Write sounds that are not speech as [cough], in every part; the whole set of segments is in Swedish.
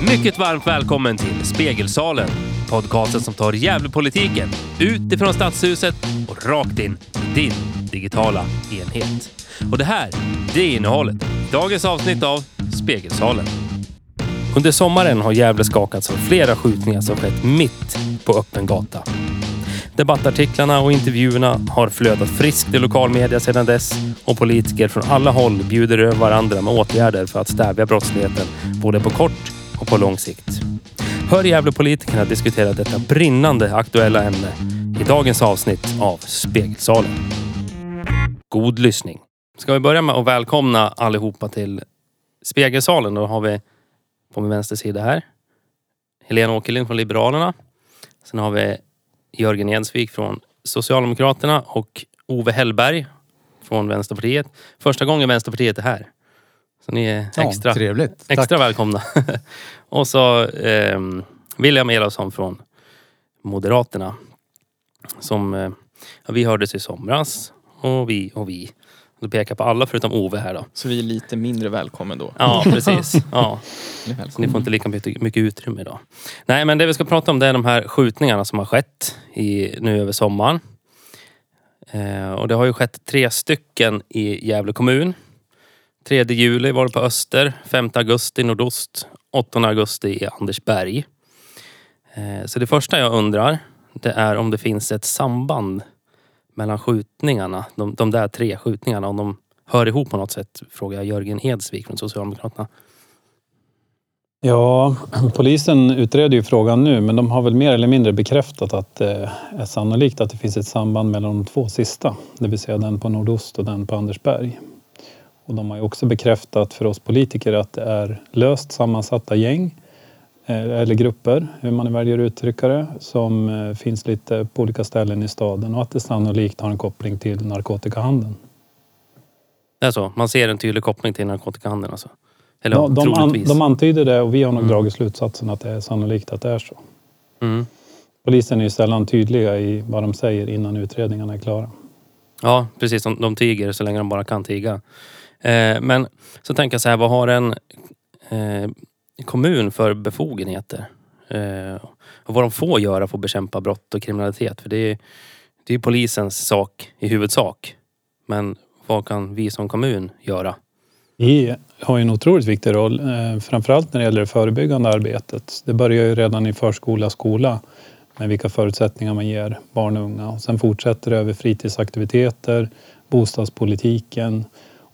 Mycket varmt välkommen till Spegelsalen. Podcasten som tar Gävlepolitiken utifrån Stadshuset och rakt in i din digitala enhet. Och det här, det är innehållet i dagens avsnitt av Spegelsalen. Under sommaren har Gävle skakats av flera skjutningar som skett mitt på öppen gata. Debattartiklarna och intervjuerna har flödat friskt i lokalmedia sedan dess och politiker från alla håll bjuder över varandra med åtgärder för att stävja brottsligheten både på kort och på lång sikt. Hör Gävlepolitikerna diskutera detta brinnande aktuella ämne i dagens avsnitt av Spegelsalen. God lyssning. Ska vi börja med att välkomna allihopa till Spegelsalen. Då har vi på min vänster sida här Helena Åkerlind från Liberalerna. Sen har vi Jörgen Jensvik från Socialdemokraterna och Ove Hellberg från Vänsterpartiet. Första gången Vänsterpartiet är här. Så ni är extra, Ja, trevligt. extra Tack. välkomna. [laughs] och så eh, William Elofsson från Moderaterna. Som, eh, ja, vi hördes i somras och vi och vi. Du pekar på alla förutom Ove här då. Så vi är lite mindre välkommen då. Ja, [laughs] precis. Ja. Ni är Så ni välkomna. får inte lika mycket, mycket utrymme idag. Nej, men det vi ska prata om det är de här skjutningarna som har skett i, nu över sommaren. Eh, och det har ju skett tre stycken i Gävle kommun. 3 juli var det på Öster, 5 augusti Nordost, 8 augusti i Andersberg. Eh, så det första jag undrar, det är om det finns ett samband mellan skjutningarna, de, de där tre skjutningarna, om de hör ihop på något sätt, frågar jag Jörgen Edsvik från Socialdemokraterna. Ja, polisen utreder ju frågan nu men de har väl mer eller mindre bekräftat att det är sannolikt att det finns ett samband mellan de två sista. Det vill säga den på Nordost och den på Andersberg. Och de har ju också bekräftat för oss politiker att det är löst sammansatta gäng eh, eller grupper, hur man väljer att uttrycka det, som eh, finns lite på olika ställen i staden och att det sannolikt har en koppling till narkotikahandeln. Det är så? Man ser en tydlig koppling till narkotikahandeln alltså? Eller Ja, de, an, de antyder det och vi har nog Mm. dragit slutsatsen att det är sannolikt att det är så. mm. Polisen är ju sällan tydliga i vad de säger innan utredningarna är klara. Ja, precis. De, de tiger så länge de bara kan tiga. Eh, men så tänker jag så här, vad har en eh, kommun för befogenheter? Eh, och vad de får göra för att bekämpa brott och kriminalitet? För det är, det är polisens sak i huvudsak. Men vad kan vi som kommun göra? Vi har ju en otroligt viktig roll, eh, framförallt när det gäller det förebyggande arbetet. Det börjar ju redan i förskola, skola med vilka förutsättningar man ger barn och unga. Och sen fortsätter det över fritidsaktiviteter, bostadspolitiken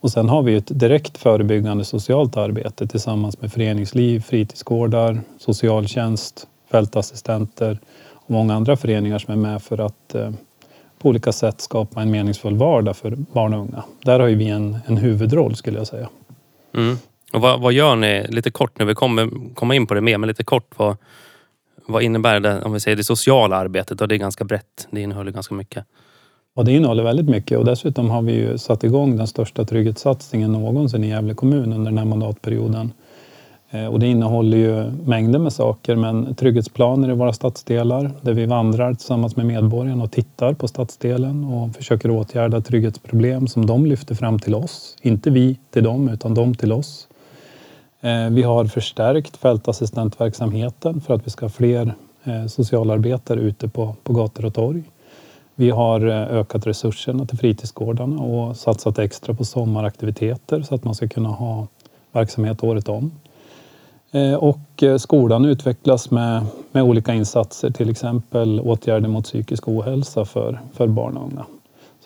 och sen har vi ett direkt förebyggande socialt arbete tillsammans med föreningsliv, fritidsgårdar, socialtjänst, fältassistenter och många andra föreningar som är med för att eh, på olika sätt skapa en meningsfull vardag för barn och unga. Där har ju vi en, en huvudroll skulle jag säga. Mm. Och vad, vad gör ni, lite kort nu, vi kommer komma in på det mer, men lite kort vad, vad innebär det, om vi säger det sociala arbetet? Och det är ganska brett, det innehåller ganska mycket. Och det innehåller väldigt mycket och dessutom har vi ju satt igång den största trygghetssatsningen någonsin i Gävle kommun under den här mandatperioden. Eh, och det innehåller ju mängder med saker men trygghetsplaner i våra stadsdelar där vi vandrar tillsammans med medborgarna och tittar på stadsdelen och försöker åtgärda trygghetsproblem som de lyfter fram till oss. Inte vi till dem utan de till oss. Eh, vi har förstärkt fältassistentverksamheten för att vi ska ha fler eh, socialarbetare ute på, på gator och torg. Vi har eh, ökat resurserna till fritidsgårdarna och satsat extra på sommaraktiviteter så att man ska kunna ha verksamhet året om. Eh, och eh, skolan utvecklas med, med olika insatser, till exempel åtgärder mot psykisk ohälsa för, för barn och unga.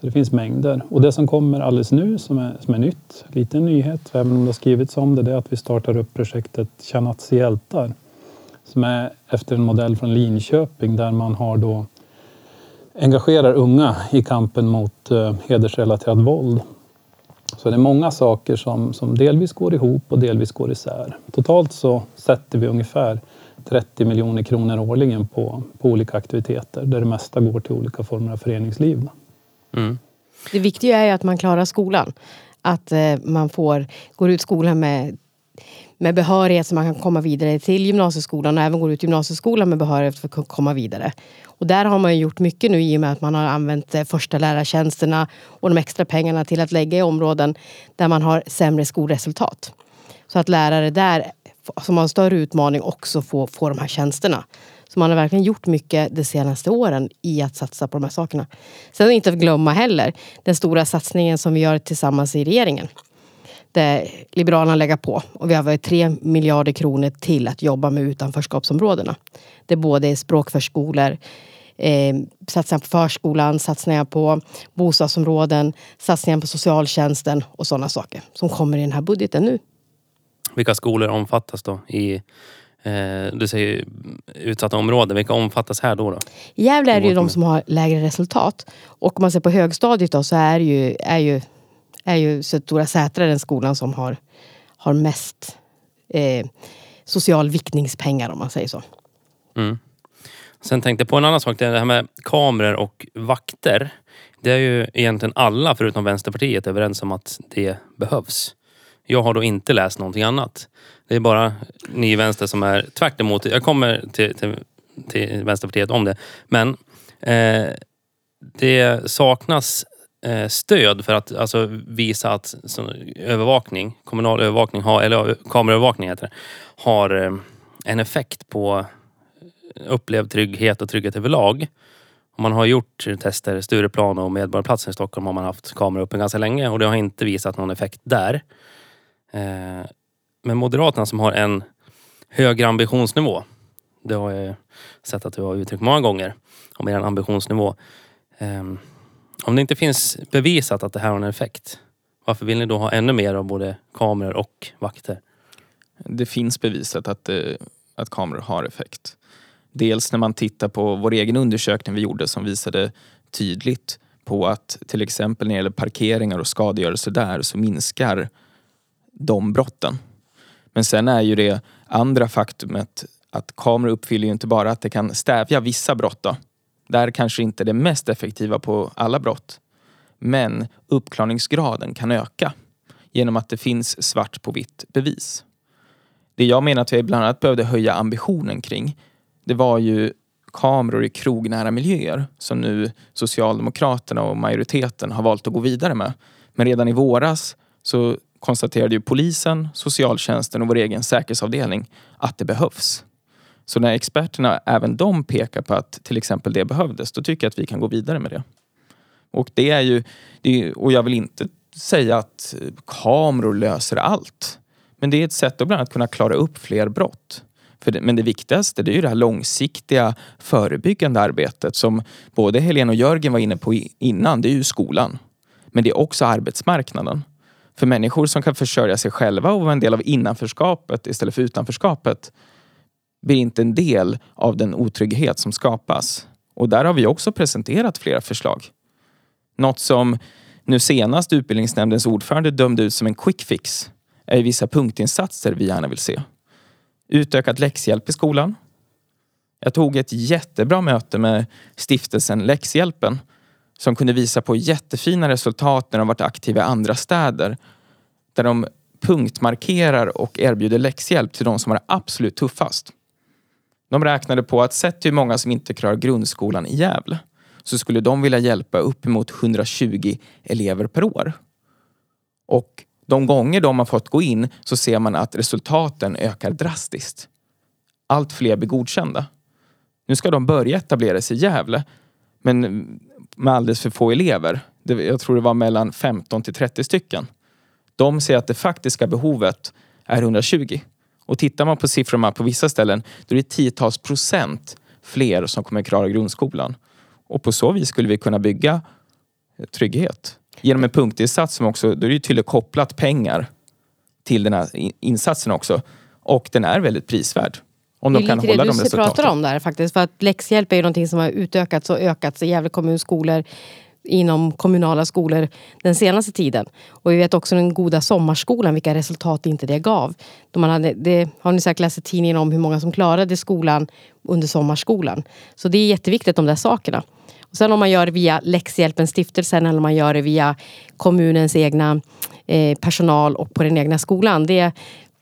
Så det finns mängder. Och det som kommer alldeles nu som är, som är nytt, lite nyhet, även om det har skrivits om det, det är att vi startar upp projektet Tjanats hjältar. Som är efter en modell från Linköping där man har då engagerar unga i kampen mot eh, hedersrelaterat våld. Så det är många saker som, som delvis går ihop och delvis går isär. Totalt så sätter vi ungefär 30 miljoner kronor årligen på, på olika aktiviteter där det mesta går till olika former av föreningsliv. Mm. Det viktiga är ju att man klarar skolan. Att eh, man får, går ut skolan med, med behörighet så man kan komma vidare till gymnasieskolan och även går ut gymnasieskolan med behörighet för att komma vidare. Och där har man ju gjort mycket nu i och med att man har använt eh, första lärartjänsterna och de extra pengarna till att lägga i områden där man har sämre skolresultat. Så att lärare där som har en större utmaning också får, får de här tjänsterna. Så man har verkligen gjort mycket de senaste åren i att satsa på de här sakerna. Sen inte att glömma heller den stora satsningen som vi gör tillsammans i regeringen. Där Liberalerna lägger på. Och vi har varit 3 miljarder kronor till att jobba med utanförskapsområdena. Det är både språkförskolor, eh, satsningar på förskolan, satsningar på bostadsområden, satsningar på socialtjänsten och sådana saker som kommer i den här budgeten nu. Vilka skolor omfattas då i eh, du säger utsatta områden. Vilka omfattas här då? då? I Gävle är det ju de som har lägre resultat. Och om man ser på högstadiet då så är ju, är ju, är ju Stora Sätra den skolan som har, har mest eh, social viktningspengar om man säger så. Mm. Sen tänkte jag på en annan sak. Det här med kameror och vakter. Det är ju egentligen alla förutom Vänsterpartiet överens om att det behövs. Jag har då inte läst någonting annat. Det är bara ni i vänster som är tvärt emot. Jag kommer till, till, till Vänsterpartiet om det. Men eh, det saknas Eh, stöd för att alltså, visa att så, övervakning, kommunal övervakning, har, eller kameraövervakning heter det, har eh, en effekt på eh, upplevd trygghet och trygghet överlag. man har gjort tester, Stureplan och Medborgarplatsen i Stockholm har man haft kameror uppe ganska länge och det har inte visat någon effekt där. Eh, men Moderaterna som har en högre ambitionsnivå. Det har jag sett att du har uttryckt många gånger om er ambitionsnivå. Ehm, om det inte finns bevisat att det här har en effekt, varför vill ni då ha ännu mer av både kameror och vakter? Det finns bevisat att, eh, att kameror har effekt. Dels när man tittar på vår egen undersökning vi gjorde som visade tydligt på att till exempel när det gäller parkeringar och skadegörelse där så minskar de brotten. Men sen är ju det andra faktumet att kameror uppfyller ju inte bara att det kan stävja vissa brott. Då. Där kanske inte det mest effektiva på alla brott. Men uppklarningsgraden kan öka genom att det finns svart på vitt bevis. Det jag menar att vi bland annat behövde höja ambitionen kring det var ju kameror i krognära miljöer som nu Socialdemokraterna och majoriteten har valt att gå vidare med. Men redan i våras så konstaterade ju polisen, socialtjänsten och vår egen säkerhetsavdelning att det behövs. Så när experterna, även de pekar på att till exempel det behövdes, då tycker jag att vi kan gå vidare med det. Och det är ju, det är, och jag vill inte säga att kameror löser allt. Men det är ett sätt att bland annat kunna klara upp fler brott. Det, men det viktigaste det är ju det här långsiktiga förebyggande arbetet som både Helene och Jörgen var inne på innan. Det är ju skolan. Men det är också arbetsmarknaden. För människor som kan försörja sig själva och vara en del av innanförskapet istället för utanförskapet blir inte en del av den otrygghet som skapas. Och där har vi också presenterat flera förslag. Något som nu senast utbildningsnämndens ordförande dömde ut som en quick fix är vissa punktinsatser vi gärna vill se. Utökad läxhjälp i skolan. Jag tog ett jättebra möte med stiftelsen Läxhjälpen som kunde visa på jättefina resultat när de varit aktiva i andra städer. Där de punktmarkerar och erbjuder läxhjälp till de som har det absolut tuffast. De räknade på att sett hur många som inte klarar grundskolan i Gävle så skulle de vilja hjälpa uppemot 120 elever per år. Och de gånger de har fått gå in så ser man att resultaten ökar drastiskt. Allt fler blir godkända. Nu ska de börja etablera sig i Gävle men med alldeles för få elever. Jag tror det var mellan 15 till 30 stycken. De ser att det faktiska behovet är 120. Och tittar man på siffrorna på vissa ställen då är det tiotals procent fler som kommer klara grundskolan. Och på så vis skulle vi kunna bygga trygghet genom en punktinsats som också, då är det tydligt kopplat pengar till den här insatsen också. Och den är väldigt prisvärd. Om de kan hålla de resultaten. Det är pratar om där faktiskt. För att läxhjälp är ju någonting som har utökats och ökats i Gävle kommuns skolor inom kommunala skolor den senaste tiden. Och vi vet också den goda sommarskolan, vilka resultat inte det gav. De man hade, det har ni säkert läst i tidningen om hur många som klarade skolan under sommarskolan. Så det är jätteviktigt de där sakerna. Och sen om man gör det via Läxhjälpens stiftelsen eller om man gör det via kommunens egna eh, personal och på den egna skolan. Det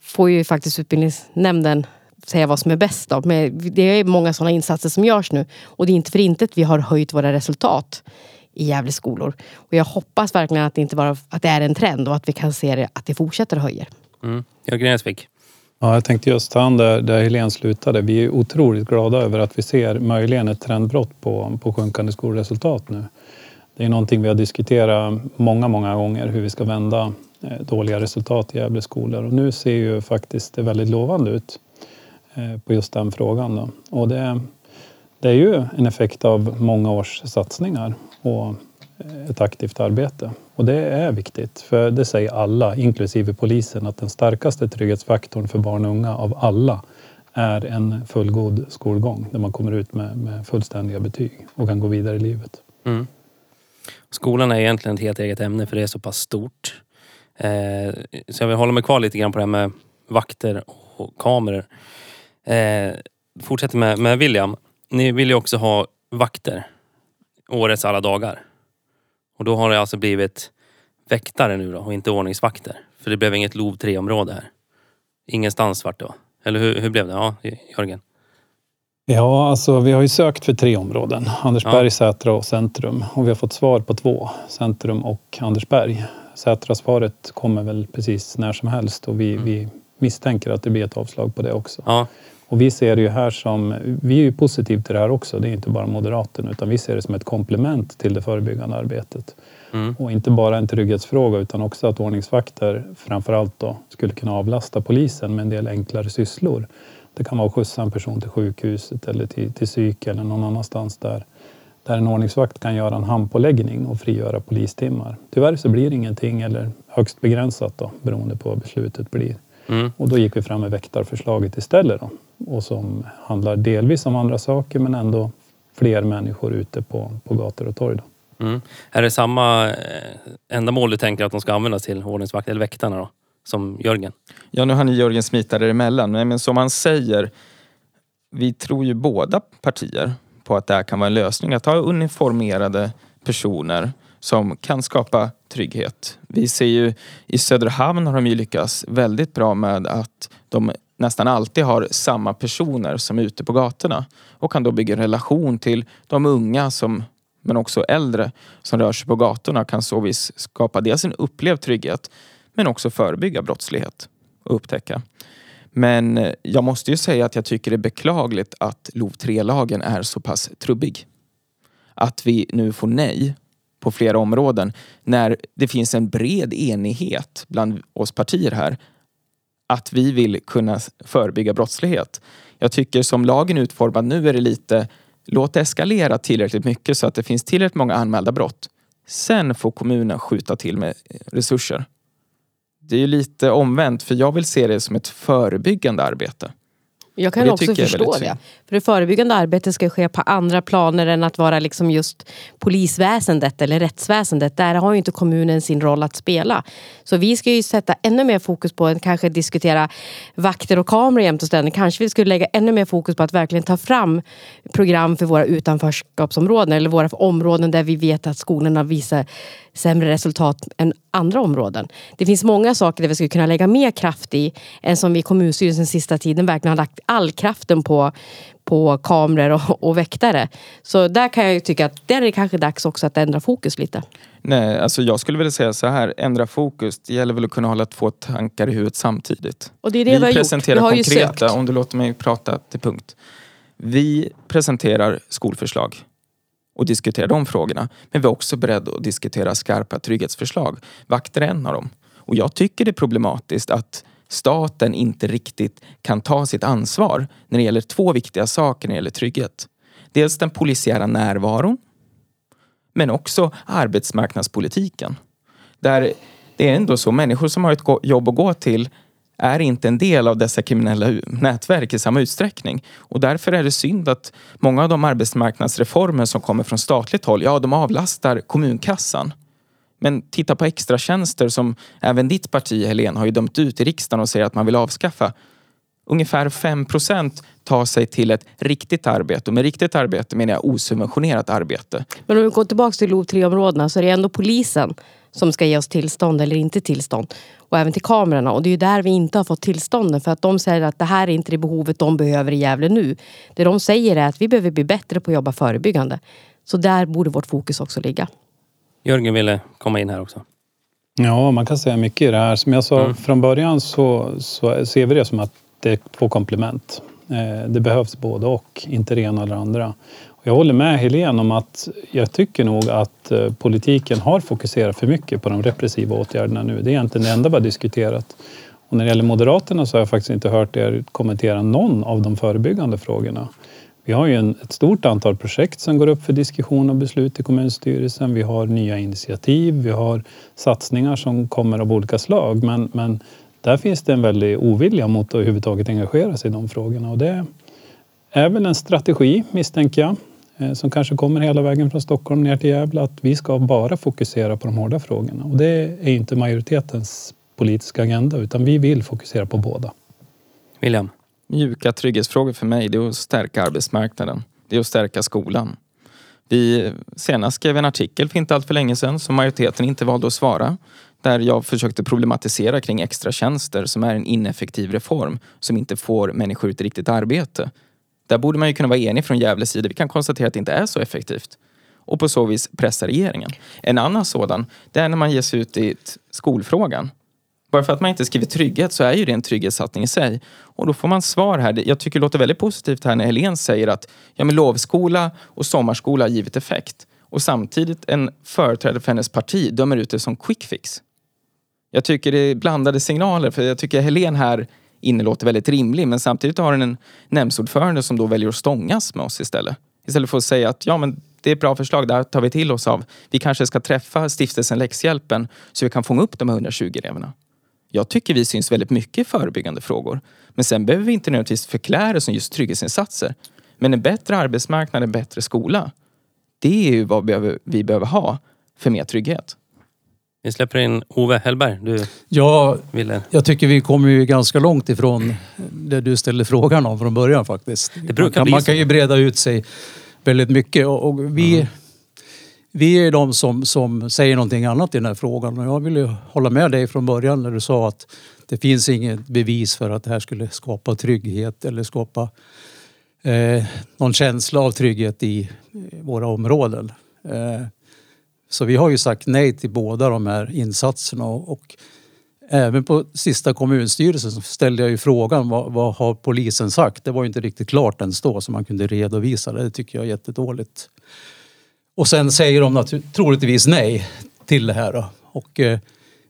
får ju faktiskt utbildningsnämnden säga vad som är bäst Då. Men det är många sådana insatser som görs nu. Och det är inte för intet vi har höjt våra resultat i Gävle skolor. Och jag hoppas verkligen att det inte bara att det är en trend och att vi kan se det, att det fortsätter att höja. Mm. Jörgen Esvik, Ja, jag tänkte just ta an där, där Helene slutade. Vi är otroligt glada över att vi ser möjligen ett trendbrott på, på sjunkande skolresultat nu. Det är någonting vi har diskuterat många, många gånger hur vi ska vända eh, dåliga resultat i Gävle skolor och nu ser ju faktiskt det väldigt lovande ut eh, på just den frågan. Då. Och det, det är ju en effekt av många års satsningar och eh, ett aktivt arbete. Och det är viktigt, för det säger alla, inklusive polisen, att den starkaste trygghetsfaktorn för barn och unga av alla är en fullgod skolgång där man kommer ut med, med fullständiga betyg och kan gå vidare i livet. Mm. Skolan är egentligen ett helt eget ämne för det är så pass stort. Eh, så jag vill hålla mig kvar lite grann på det här med vakter och kameror. Eh, fortsätter med, med William. Ni vill ju också ha vakter årets alla dagar. Och då har det alltså blivit väktare nu då och inte ordningsvakter. För det blev inget LOV 3-område här. Ingenstans vart det va? Eller hur, hur blev det? Ja, Jörgen? Ja, alltså vi har ju sökt för tre områden. Andersberg, ja. Sätra och Centrum. Och vi har fått svar på två. Centrum och Andersberg. Sätra-svaret kommer väl precis när som helst och vi, mm. vi misstänker att det blir ett avslag på det också. Ja. Och vi ser det ju här som, vi är ju positiva till det här också, det är inte bara Moderaterna, utan vi ser det som ett komplement till det förebyggande arbetet. Mm. Och inte bara en trygghetsfråga utan också att ordningsvakter framförallt då skulle kunna avlasta polisen med en del enklare sysslor. Det kan vara att skjutsa en person till sjukhuset eller till, till psyk eller någon annanstans där, där en ordningsvakt kan göra en handpåläggning och frigöra polistimmar. Tyvärr så blir det ingenting eller högst begränsat då, beroende på vad beslutet blir. Mm. Och då gick vi fram med väktarförslaget istället. Då, och som handlar delvis om andra saker men ändå fler människor ute på, på gator och torg. Då. Mm. Är det samma eh, ändamål du tänker att de ska användas till, ordningsvakt eller väktarna då? Som Jörgen? Ja, nu har ni Jörgen smita emellan. Men som han säger, vi tror ju båda partier på att det här kan vara en lösning. Att ha uniformerade personer som kan skapa trygghet. Vi ser ju i Söderhamn har de ju lyckats väldigt bra med att de nästan alltid har samma personer som är ute på gatorna och kan då bygga en relation till de unga som men också äldre som rör sig på gatorna kan så vis skapa dels en upplevd trygghet men också förebygga brottslighet och upptäcka. Men eh, jag måste ju säga att jag tycker det är beklagligt att LOV 3-lagen är så pass trubbig. Att vi nu får nej på flera områden när det finns en bred enighet bland oss partier här att vi vill kunna förebygga brottslighet. Jag tycker som lagen är utformad nu är det lite låt det eskalera tillräckligt mycket så att det finns tillräckligt många anmälda brott. Sen får kommunen skjuta till med eh, resurser. Det är ju lite omvänt för jag vill se det som ett förebyggande arbete. Jag kan också förstå det. För det förebyggande arbetet ska ske på andra planer än att vara liksom just polisväsendet eller rättsväsendet. Där har ju inte kommunen sin roll att spela. Så vi ska ju sätta ännu mer fokus på att kanske diskutera vakter och kameror jämt och ständigt. Kanske vi skulle lägga ännu mer fokus på att verkligen ta fram program för våra utanförskapsområden eller våra områden där vi vet att skolorna visar sämre resultat än andra områden. Det finns många saker där vi skulle kunna lägga mer kraft i än som vi i kommunstyrelsen sista tiden verkligen har lagt all kraften på, på kameror och, och väktare. Så där kan jag tycka att där är det kanske dags också att ändra fokus lite. Nej, alltså jag skulle vilja säga så här, ändra fokus. Det gäller väl att kunna hålla två tankar i huvudet samtidigt. Och det är det vi, vi har presenterar gjort. Vi har konkreta, om du låter mig prata till punkt. Vi presenterar skolförslag och diskutera de frågorna. Men vi är också beredda att diskutera skarpa trygghetsförslag. Vakter är en av dem. Och jag tycker det är problematiskt att staten inte riktigt kan ta sitt ansvar när det gäller två viktiga saker när det gäller trygghet. Dels den polisiära närvaron men också arbetsmarknadspolitiken. Där det är ändå så, människor som har ett jobb att gå till är inte en del av dessa kriminella nätverk i samma utsträckning. Och därför är det synd att många av de arbetsmarknadsreformer som kommer från statligt håll, ja de avlastar kommunkassan. Men titta på extratjänster som även ditt parti Helen, har ju dömt ut i riksdagen och säger att man vill avskaffa. Ungefär 5% tar sig till ett riktigt arbete. Och med riktigt arbete menar jag osubventionerat arbete. Men om vi går tillbaka till LOV 3-områdena så är det ändå polisen som ska ge oss tillstånd eller inte tillstånd. Och även till kamerorna. Och det är ju där vi inte har fått tillstånden. För att de säger att det här är inte det behovet de behöver i Gävle nu. Det de säger är att vi behöver bli bättre på att jobba förebyggande. Så där borde vårt fokus också ligga. Jörgen ville komma in här också. Ja, man kan säga mycket i det här. Som jag sa mm. från början så, så ser vi det som att det är två komplement. Eh, det behövs både och, inte det ena eller andra. Jag håller med Helene om att jag tycker nog att eh, politiken har fokuserat för mycket på de repressiva åtgärderna nu. Det är egentligen det enda vi har diskuterat. Och när det gäller Moderaterna så har jag faktiskt inte hört er kommentera någon av de förebyggande frågorna. Vi har ju en, ett stort antal projekt som går upp för diskussion och beslut i kommunstyrelsen. Vi har nya initiativ, vi har satsningar som kommer av olika slag. Men, men där finns det en väldig ovilja mot att överhuvudtaget engagera sig i de frågorna. Och det är väl en strategi, misstänker jag, som kanske kommer hela vägen från Stockholm ner till Gävle, att vi ska bara fokusera på de hårda frågorna. Och det är inte majoritetens politiska agenda, utan vi vill fokusera på båda. William? Mjuka trygghetsfrågor för mig, det är att stärka arbetsmarknaden. Det är att stärka skolan. Vi senast skrev en artikel för inte allt för länge sedan som majoriteten inte valde att svara. Där jag försökte problematisera kring extratjänster som är en ineffektiv reform som inte får människor ut i riktigt arbete. Där borde man ju kunna vara enig från Gävles sida. Vi kan konstatera att det inte är så effektivt. Och på så vis pressa regeringen. En annan sådan, det är när man ger sig ut i skolfrågan. Bara för att man inte skriver trygghet så är ju det en trygghetssatsning i sig. Och då får man svar här. Jag tycker det låter väldigt positivt här när Helene säger att ja, men lovskola och sommarskola har givit effekt. Och samtidigt en företrädare för hennes parti dömer ut det som quick fix. Jag tycker det är blandade signaler för jag tycker Helene här inne låter väldigt rimlig men samtidigt har den en nämndsordförande som då väljer att stångas med oss istället. Istället för att säga att ja men det är ett bra förslag, det här tar vi till oss av. Vi kanske ska träffa stiftelsen Läxhjälpen så vi kan fånga upp de här 120 eleverna. Jag tycker vi syns väldigt mycket i förebyggande frågor. Men sen behöver vi inte nödvändigtvis förklära det som just trygghetsinsatser. Men en bättre arbetsmarknad, en bättre skola. Det är ju vad vi behöver, vi behöver ha för mer trygghet. Vi släpper in Ove Hellberg. Du ja, ville... jag tycker vi kommer ju ganska långt ifrån det du ställde frågan om från början faktiskt. Det brukar man, kan, bli man kan ju breda ut sig väldigt mycket och, och vi, Mm. vi är de som, som säger någonting annat i den här frågan. Och jag vill ju hålla med dig från början när du sa att det finns inget bevis för att det här skulle skapa trygghet eller skapa eh, någon känsla av trygghet i våra områden. Eh, så vi har ju sagt nej till båda de här insatserna och, och även på sista kommunstyrelsen så ställde jag ju frågan vad, vad har polisen sagt? Det var ju inte riktigt klart ens då så man kunde redovisa det. Det tycker jag är jättedåligt. Och sen säger de natur- troligtvis nej till det här. Då. Och eh,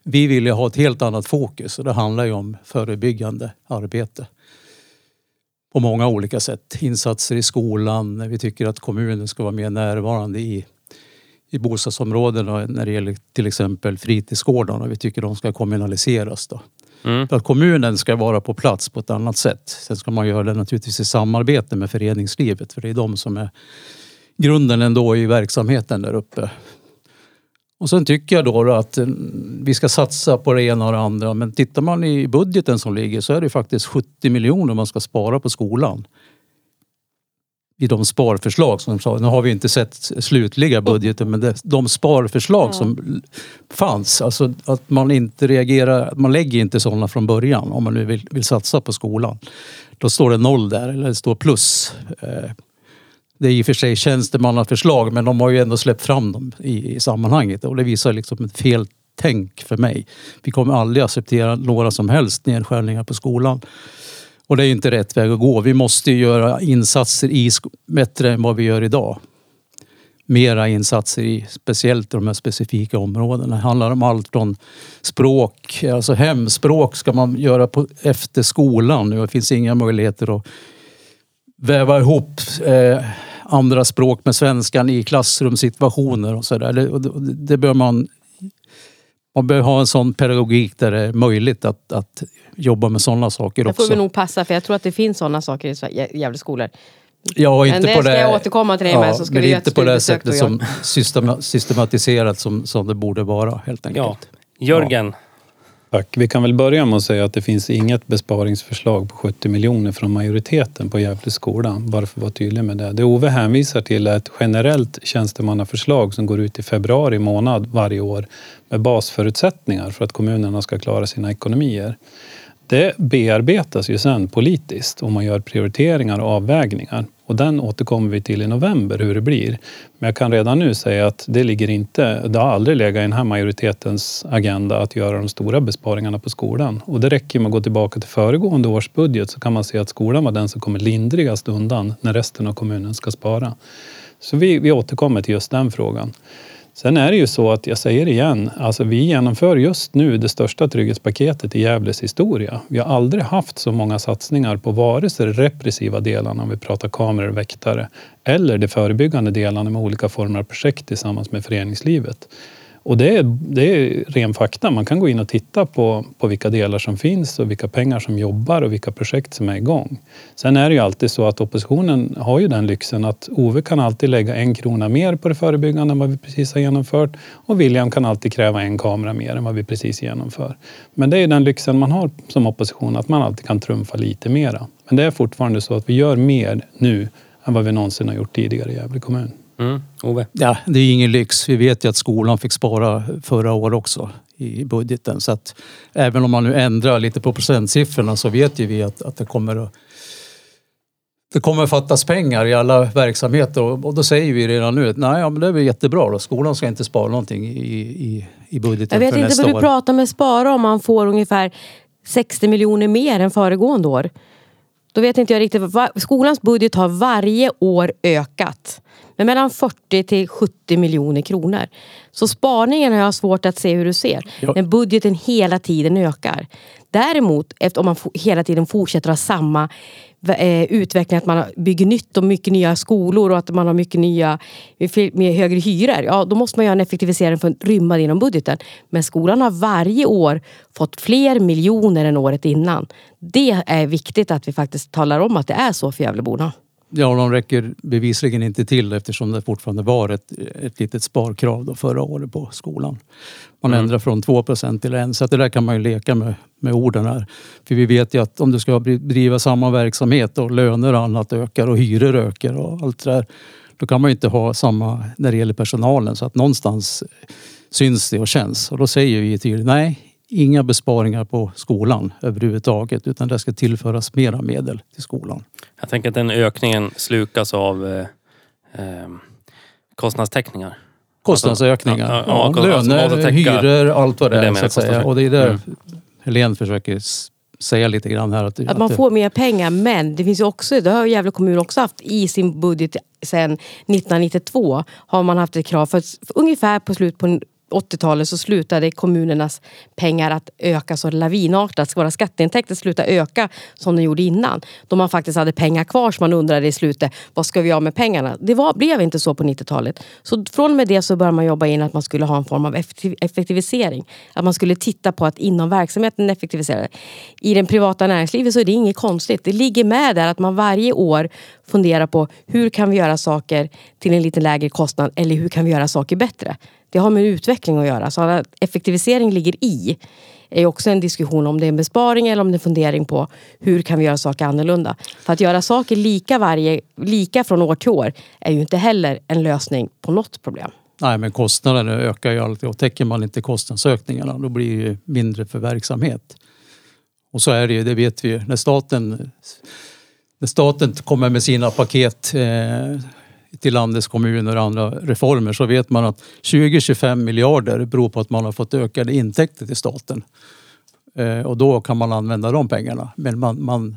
vi vill ju ha ett helt annat fokus och det handlar ju om förebyggande arbete. På många olika sätt. Insatser i skolan, vi tycker att kommunen ska vara mer närvarande i, i bostadsområdena när det gäller till exempel fritidsgårdarna. Vi tycker de ska kommunaliseras. Då. Mm. För att kommunen ska vara på plats på ett annat sätt. Sen ska man göra det naturligtvis i samarbete med föreningslivet för det är de som är grunden ändå i verksamheten där uppe. Och sen tycker jag då att eh, vi ska satsa på det ena och det andra. Men tittar man i budgeten som ligger så är det faktiskt 70 miljoner man ska spara på skolan. I de sparförslag som sa. Nu har vi inte sett slutliga budgeten men det, de sparförslag som fanns. Alltså att man inte reagerar, man lägger inte sådana från början om man nu vill, vill satsa på skolan. Då står det noll där eller det står plus. Eh, det är i och för sig tjänstemannaförslag men de har ju ändå släppt fram dem i, i sammanhanget och det visar liksom ett fel tänk för mig. Vi kommer aldrig acceptera några som helst nedskärningar på skolan. Och det är ju inte rätt väg att gå. Vi måste ju göra insatser i bättre än vad vi gör idag. Mera insatser i speciellt de här specifika områdena. Det handlar om allt från språk, alltså hemspråk ska man göra på, efter skolan. Det finns inga möjligheter att väva ihop eh, andra språk med svenskan i klassrumssituationer och sådär. Det, det, det bör man... Man bör ha en sån pedagogik där det är möjligt att, att jobba med sådana saker Det också. får vi nog passa för jag tror att det finns sådana saker i Gävle skolor. Ja, Men inte det på ska det, jag återkomma till dig med, så ska men vi inte på det sättet som systema, systematiserat som, som det borde vara helt enkelt. Ja. Jörgen, Tack. Vi kan väl börja med att säga att det finns inget besparingsförslag på 70 miljoner från majoriteten på Gävle skola. Bara för att vara tydlig med det. Det Ove hänvisar till är ett generellt tjänstemannaförslag som går ut i februari månad varje år med basförutsättningar för att kommunerna ska klara sina ekonomier. Det bearbetas ju sen politiskt och man gör prioriteringar och avvägningar. Och den återkommer vi till i november hur det blir. Men jag kan redan nu säga att det ligger inte, det har aldrig legat i den här majoritetens agenda att göra de stora besparingarna på skolan. Och det räcker med att gå tillbaka till föregående års budget så kan man se att skolan var den som kommer lindrigast undan när resten av kommunen ska spara. Så vi, vi återkommer till just den frågan. Sen är det ju så att, jag säger igen, alltså vi genomför just nu det största trygghetspaketet i Gävles historia. Vi har aldrig haft så många satsningar på vare sig de repressiva delarna, om vi pratar kameror och väktare, eller de förebyggande delarna med olika former av projekt tillsammans med föreningslivet. Och det är, det är ren fakta. Man kan gå in och titta på, på vilka delar som finns och vilka pengar som jobbar och vilka projekt som är igång. Sen är det ju alltid så att oppositionen har ju den lyxen att Ove kan alltid lägga en krona mer på det förebyggande än vad vi precis har genomfört och William kan alltid kräva en kamera mer än vad vi precis genomför. Men det är den lyxen man har som opposition, att man alltid kan trumfa lite mera. Men det är fortfarande så att vi gör mer nu än vad vi någonsin har gjort tidigare i Gävle kommun. Mm. Ove? Ja, det är ingen lyx. Vi vet ju att skolan fick spara förra året också i budgeten. Så att även om man nu ändrar lite på procentsiffrorna så vet ju vi att, att det kommer att det kommer att fattas pengar i alla verksamheter och, och då säger vi redan nu att nej, ja, men det är väl jättebra då. Skolan ska inte spara någonting i, i, i budgeten Jag vet inte vad du år. pratar med Spara om man får ungefär 60 miljoner mer än föregående år. Då vet inte jag riktigt. Skolans budget har varje år ökat med mellan 40 till 70 miljoner kronor. Så sparningen har jag svårt att se hur du ser. Ja. Men budgeten hela tiden ökar. Däremot, om man hela tiden fortsätter ha samma eh, utveckling, att man bygger nytt och mycket nya skolor och att man har mycket nya, med högre hyror. Ja, då måste man göra en effektivisering för att rymma det inom budgeten. Men skolan har varje år fått fler miljoner än året innan. Det är viktigt att vi faktiskt talar om att det är så för Gävleborna. Ja, de räcker bevisligen inte till eftersom det fortfarande var ett, ett litet sparkrav då förra året på skolan. Man Mm. ändrar från 2% till 1 så att det där kan man ju leka med, med orden här. För vi vet ju att om du ska bedriva samma verksamhet och löner och annat ökar och hyror ökar och allt det där. Då kan man ju inte ha samma när det gäller personalen så att någonstans syns det och känns. Och då säger vi tydligt nej, inga besparingar på skolan överhuvudtaget utan det ska tillföras mera medel till skolan. Jag tänker att den ökningen slukas av eh, eh, kostnadstäckningar. Kostnadsökningar. Ja, Ja, ja, ja, alltså löner, hyror, allt vad det Det är det Så att. Och det är där Mm. Helene försöker säga lite grann här. Att, Att man det- får mer pengar men det finns ju också, det har Gävle kommun också haft i sin budget sedan 1992 har man haft ett krav för, att ungefär på slut på 80-talet så slutade kommunernas pengar att öka så lavinartat. Våra skatteintäkter slutade öka som de gjorde innan. Då man faktiskt hade pengar kvar som man undrade i slutet, vad ska vi göra med pengarna? Det var, blev inte så på 90-talet. Så från och med det så började man jobba in att man skulle ha en form av effektivisering. Att man skulle titta på att inom verksamheten effektivisera. I det privata näringslivet så är det inget konstigt. Det ligger med där att man varje år funderar på hur kan vi göra saker till en lite lägre kostnad eller hur kan vi göra saker bättre. Det har med utveckling att göra. Så att effektivisering ligger i är också en diskussion om det är en besparing eller om det är en fundering på hur kan vi göra saker annorlunda. För att göra saker lika, varje, lika från år till år är ju inte heller en lösning på något problem. Nej, men kostnaderna ökar ju alltid och täcker man inte kostnadsökningarna då blir det ju mindre för verksamhet. Och så är det ju, det vet vi ju. När staten, när staten kommer med sina paket eh, till landets kommuner och andra reformer så vet man att 20-25 miljarder beror på att man har fått ökade intäkter till staten. Eh, och då kan man använda de pengarna. Men man, man,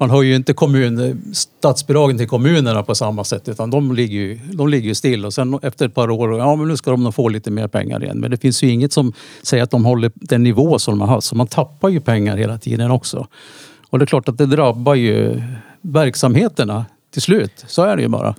man har ju inte kommun, statsbidragen till kommunerna på samma sätt utan de ligger ju, de ligger ju still och sen efter ett par år, ja men nu ska de nog få lite mer pengar igen. Men det finns ju inget som säger att de håller den nivå som de har haft. Så man tappar ju pengar hela tiden också. Och det är klart att det drabbar ju verksamheterna till slut. Så är det ju bara.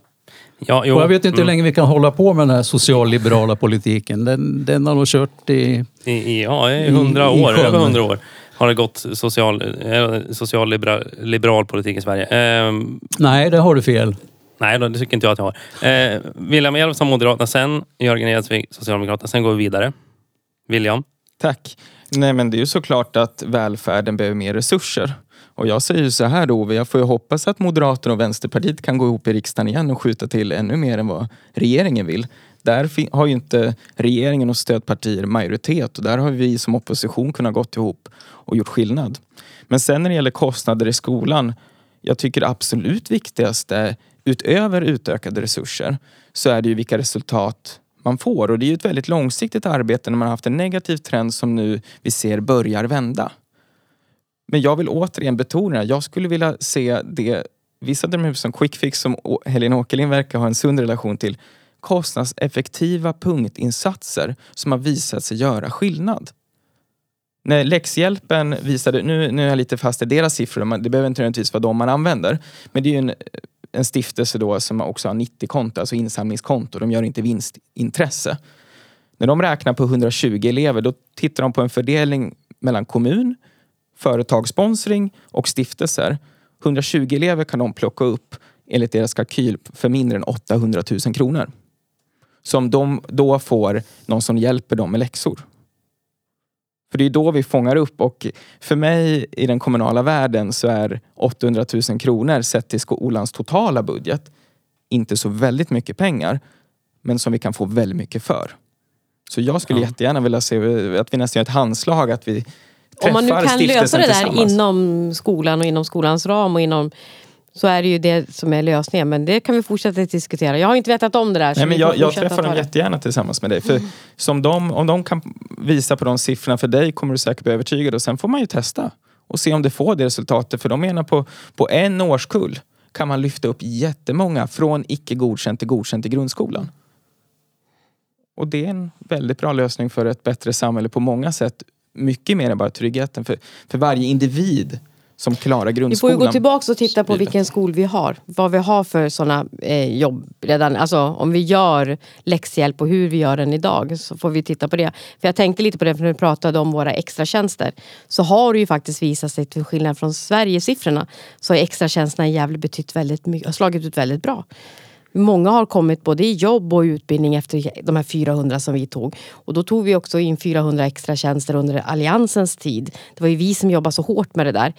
Ja, jo, Och jag vet inte hur mm. länge vi kan hålla på med den här socialliberala politiken. Den, den har nog kört i... I, i, ja, i hundra I- i år, sjön. över hundra år har det gått social, eh, social liberal, liberal politik i Sverige. Ehm, Nej, det har du fel. nej, det tycker inte jag att jag har. Eh, William Elfsson, Moderaterna, sen Jörgen Edsvik, Socialdemokraterna. Sen går vi vidare. William? Tack. Nej men det är ju såklart att välfärden behöver mer resurser. Och jag säger så här då, Ove, jag får ju hoppas att Moderaterna och Vänsterpartiet kan gå ihop i riksdagen igen och skjuta till ännu mer än vad regeringen vill. Där har ju inte regeringen och stödpartier majoritet och där har vi som opposition kunnat gått ihop och gjort skillnad. Men sen när det gäller kostnader i skolan, jag tycker det absolut viktigaste utöver utökade resurser så är det ju vilka resultat man får. Och det är ju ett väldigt långsiktigt arbete när man har haft en negativ trend som nu vi ser börjar vända. Men jag vill återigen betona, jag skulle vilja se det vissa drömhus som quick fix som Helena Helene Åkerlind verkar ha en sund relation till kostnadseffektiva punktinsatser som har visat sig göra skillnad. När läxhjälpen visade, nu, nu är jag lite fast i deras siffror, men det behöver inte nödvändigtvis vara de man använder. Men det är ju en, en stiftelse då som också har 90-konto, alltså insamlingskonto. De gör inte vinstintresse. När de räknar på 120 elever, då tittar de på en fördelning mellan kommun, företagssponsring och stiftelser. 120 elever kan de plocka upp enligt deras kalkyl för mindre än 800 000 kronor. Som de då får någon som hjälper dem med läxor. För det är då vi fångar upp och för mig i den kommunala världen så är 800 000 kronor sett till skolans totala budget inte så väldigt mycket pengar. Men som vi kan få väldigt mycket för. Så jag skulle Ja. jättegärna vilja se att vi nästan gör ett handslag att vi Om man nu kan lösa det där inom skolan och inom skolans ram och inom så är det ju det som är lösningen. Men det kan vi fortsätta diskutera. Jag har inte vetat om det där. Nej, men jag, jag träffar dem jättegärna tillsammans med dig. För som de, om de kan visa på de siffrorna för dig kommer du säkert bli övertygad. Och sen får man ju testa och se om det får det resultatet. För de menar på, på en årskull kan man lyfta upp jättemånga från icke godkänt till godkänt i grundskolan. Och det är en väldigt bra lösning för ett bättre samhälle på många sätt. Mycket mer än bara tryggheten. För, för varje individ som klarar Vi får grundskolan. ju gå tillbaka och titta på vilken skol vi har. Vad vi har för sådana eh, jobb redan. Alltså om vi gör läxhjälp och hur vi gör den idag. Så får vi titta på det. För jag tänkte lite på det för när vi pratade om våra extratjänster. Så har det ju faktiskt visat sig till skillnad från Sverigesiffrorna. Så har extratjänsterna i Gävle betytt väldigt mycket, har slagit ut väldigt bra. Många har kommit både i jobb och utbildning efter de här 400 som vi tog. Och då tog vi också in 400 extra tjänster under Alliansens tid. Det var ju vi som jobbade så hårt med det där.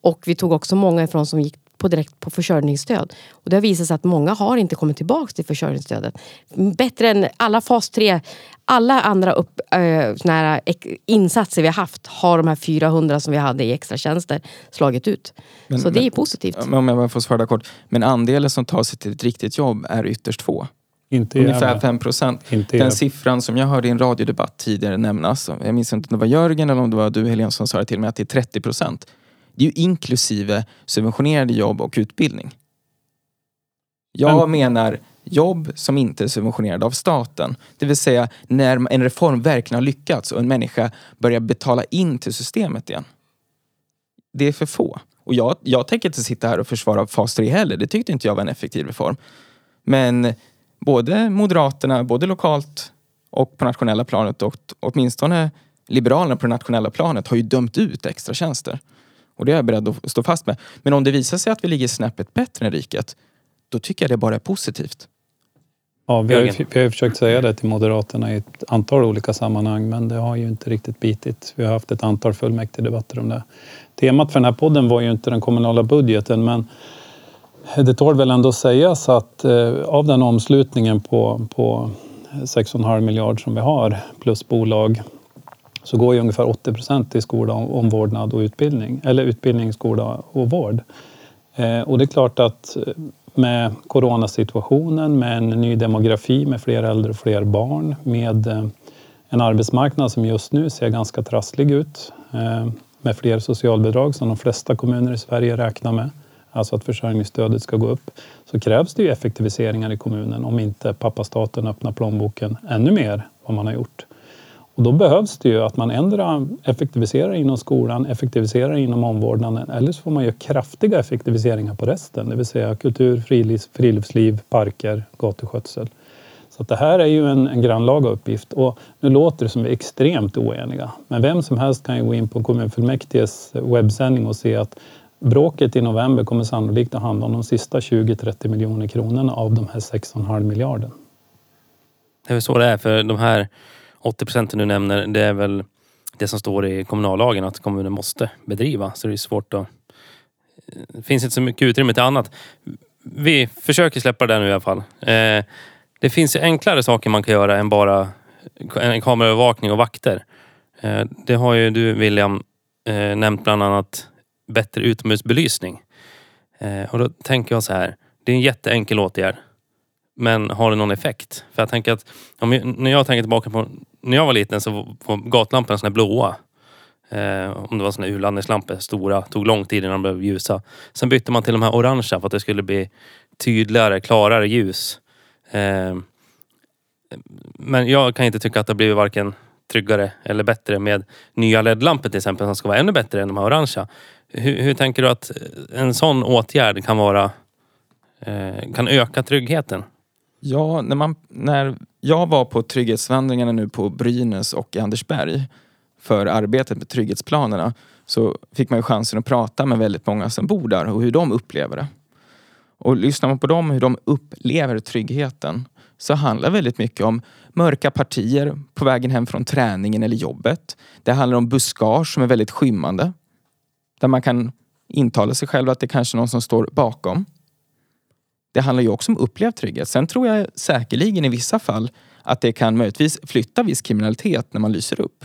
Och vi tog också många ifrån som gick på direkt på försörjningsstöd. Och det har visat sig att många har inte kommit tillbaka till försörjningsstödet. Bättre än alla fas 3, alla andra upp, äh, såna här ek- insatser vi har haft har de här 400 som vi hade i extra tjänster slagit ut. Men- så det är men- positivt. Men Om jag bara får svara kort. Men andelen som tar sig till ett riktigt jobb är ytterst få. Inte Ungefär Gävle. 5 procent. Den siffran som jag hörde i en radiodebatt tidigare nämnas, jag minns inte om det var Jörgen eller om det var du Helene som sa det till mig, att det är 30 procent. Det är ju inklusive subventionerade jobb och utbildning. Jag Men- menar jobb som inte är subventionerade av staten. Det vill säga när en reform verkligen har lyckats och en människa börjar betala in till systemet igen. Det är för få. Och jag, jag tänker inte sitta här och försvara fas 3 heller. Det tyckte inte jag var en effektiv reform. Men både Moderaterna, både lokalt och på nationella planet och åtminstone Liberalerna på det nationella planet har ju dömt ut extra tjänster. Och det är jag beredd att stå fast med. Men om det visar sig att vi ligger snäppet bättre än riket, då tycker jag det bara är positivt. Ja, vi, har ju, vi har ju försökt säga det till Moderaterna i ett antal olika sammanhang men det har ju inte riktigt bitit. Vi har haft ett antal fullmäktigedebatter om det. Temat för den här podden var ju inte den kommunala budgeten men det tål väl ändå sägas att eh, av den omslutningen på, på 6,5 miljard som vi har plus bolag så går ju ungefär 80 procent till skola, omvårdnad och utbildning. Eller utbildning, skola och vård. Eh, och det är klart att eh, med coronasituationen, med en ny demografi, med fler äldre och fler barn, med eh, en arbetsmarknad som just nu ser ganska trasslig ut, med fler socialbidrag som de flesta kommuner i Sverige räknar med, alltså att försörjningsstödet ska gå upp, så krävs det ju effektiviseringar i kommunen om inte pappa staten öppnar plånboken ännu mer vad man har gjort. Och då behövs det ju att man ändrar, effektiviserar inom skolan, effektiviserar inom omvårdnaden eller så får man göra kraftiga effektiviseringar på resten, det vill säga kultur, friluftsliv, parker, gatuskötsel. Så att det här är ju en, en grannlaga uppgift och nu låter det som vi är extremt oeniga. Men vem som helst kan ju gå in på kommunfullmäktiges webbsändning och se att bråket i november kommer sannolikt att handla om de sista 20-30 miljoner kronorna av de här 6,5 miljarden. Det är väl så det är för de här 80 procenten du nämner, det är väl det som står i kommunallagen att kommunen måste bedriva. Så det är svårt att... Det finns inte så mycket utrymme till annat. Vi försöker släppa det där nu i alla fall. Eh, det finns ju enklare saker man kan göra än bara en kameraövervakning och vakter. Eh, det har ju du William eh, nämnt bland annat bättre utomhusbelysning. Eh, och då tänker jag så här. Det är en jätteenkel åtgärd. Men har det någon effekt? För jag tänker att om jag, när jag tänker tillbaka på när jag var liten så var gatlamporna såna här blåa. Eh, om det var såna här urladdningslampor, stora. Tog lång tid innan de blev ljusa. Sen bytte man till de här orangea för att det skulle bli tydligare, klarare ljus. Eh, men jag kan inte tycka att det har blivit varken tryggare eller bättre med nya LED-lampor till exempel som ska vara ännu bättre än de här orangea. Hur, hur tänker du att en sån åtgärd kan vara eh, kan öka tryggheten? Ja, när, man, när jag var på trygghetsvandringarna nu på Brynäs och Andersberg för arbetet med trygghetsplanerna så fick man ju chansen att prata med väldigt många som bor där och hur de upplever det. Och lyssnar man på dem hur de upplever tryggheten så handlar väldigt mycket om mörka partier på vägen hem från träningen eller jobbet. Det handlar om buskage som är väldigt skymmande. Där man kan intala sig själv att det kanske är någon som står bakom. Det handlar ju också om upplevd trygghet. Sen tror jag säkerligen i vissa fall att det kan möjligtvis flytta viss kriminalitet när man lyser upp.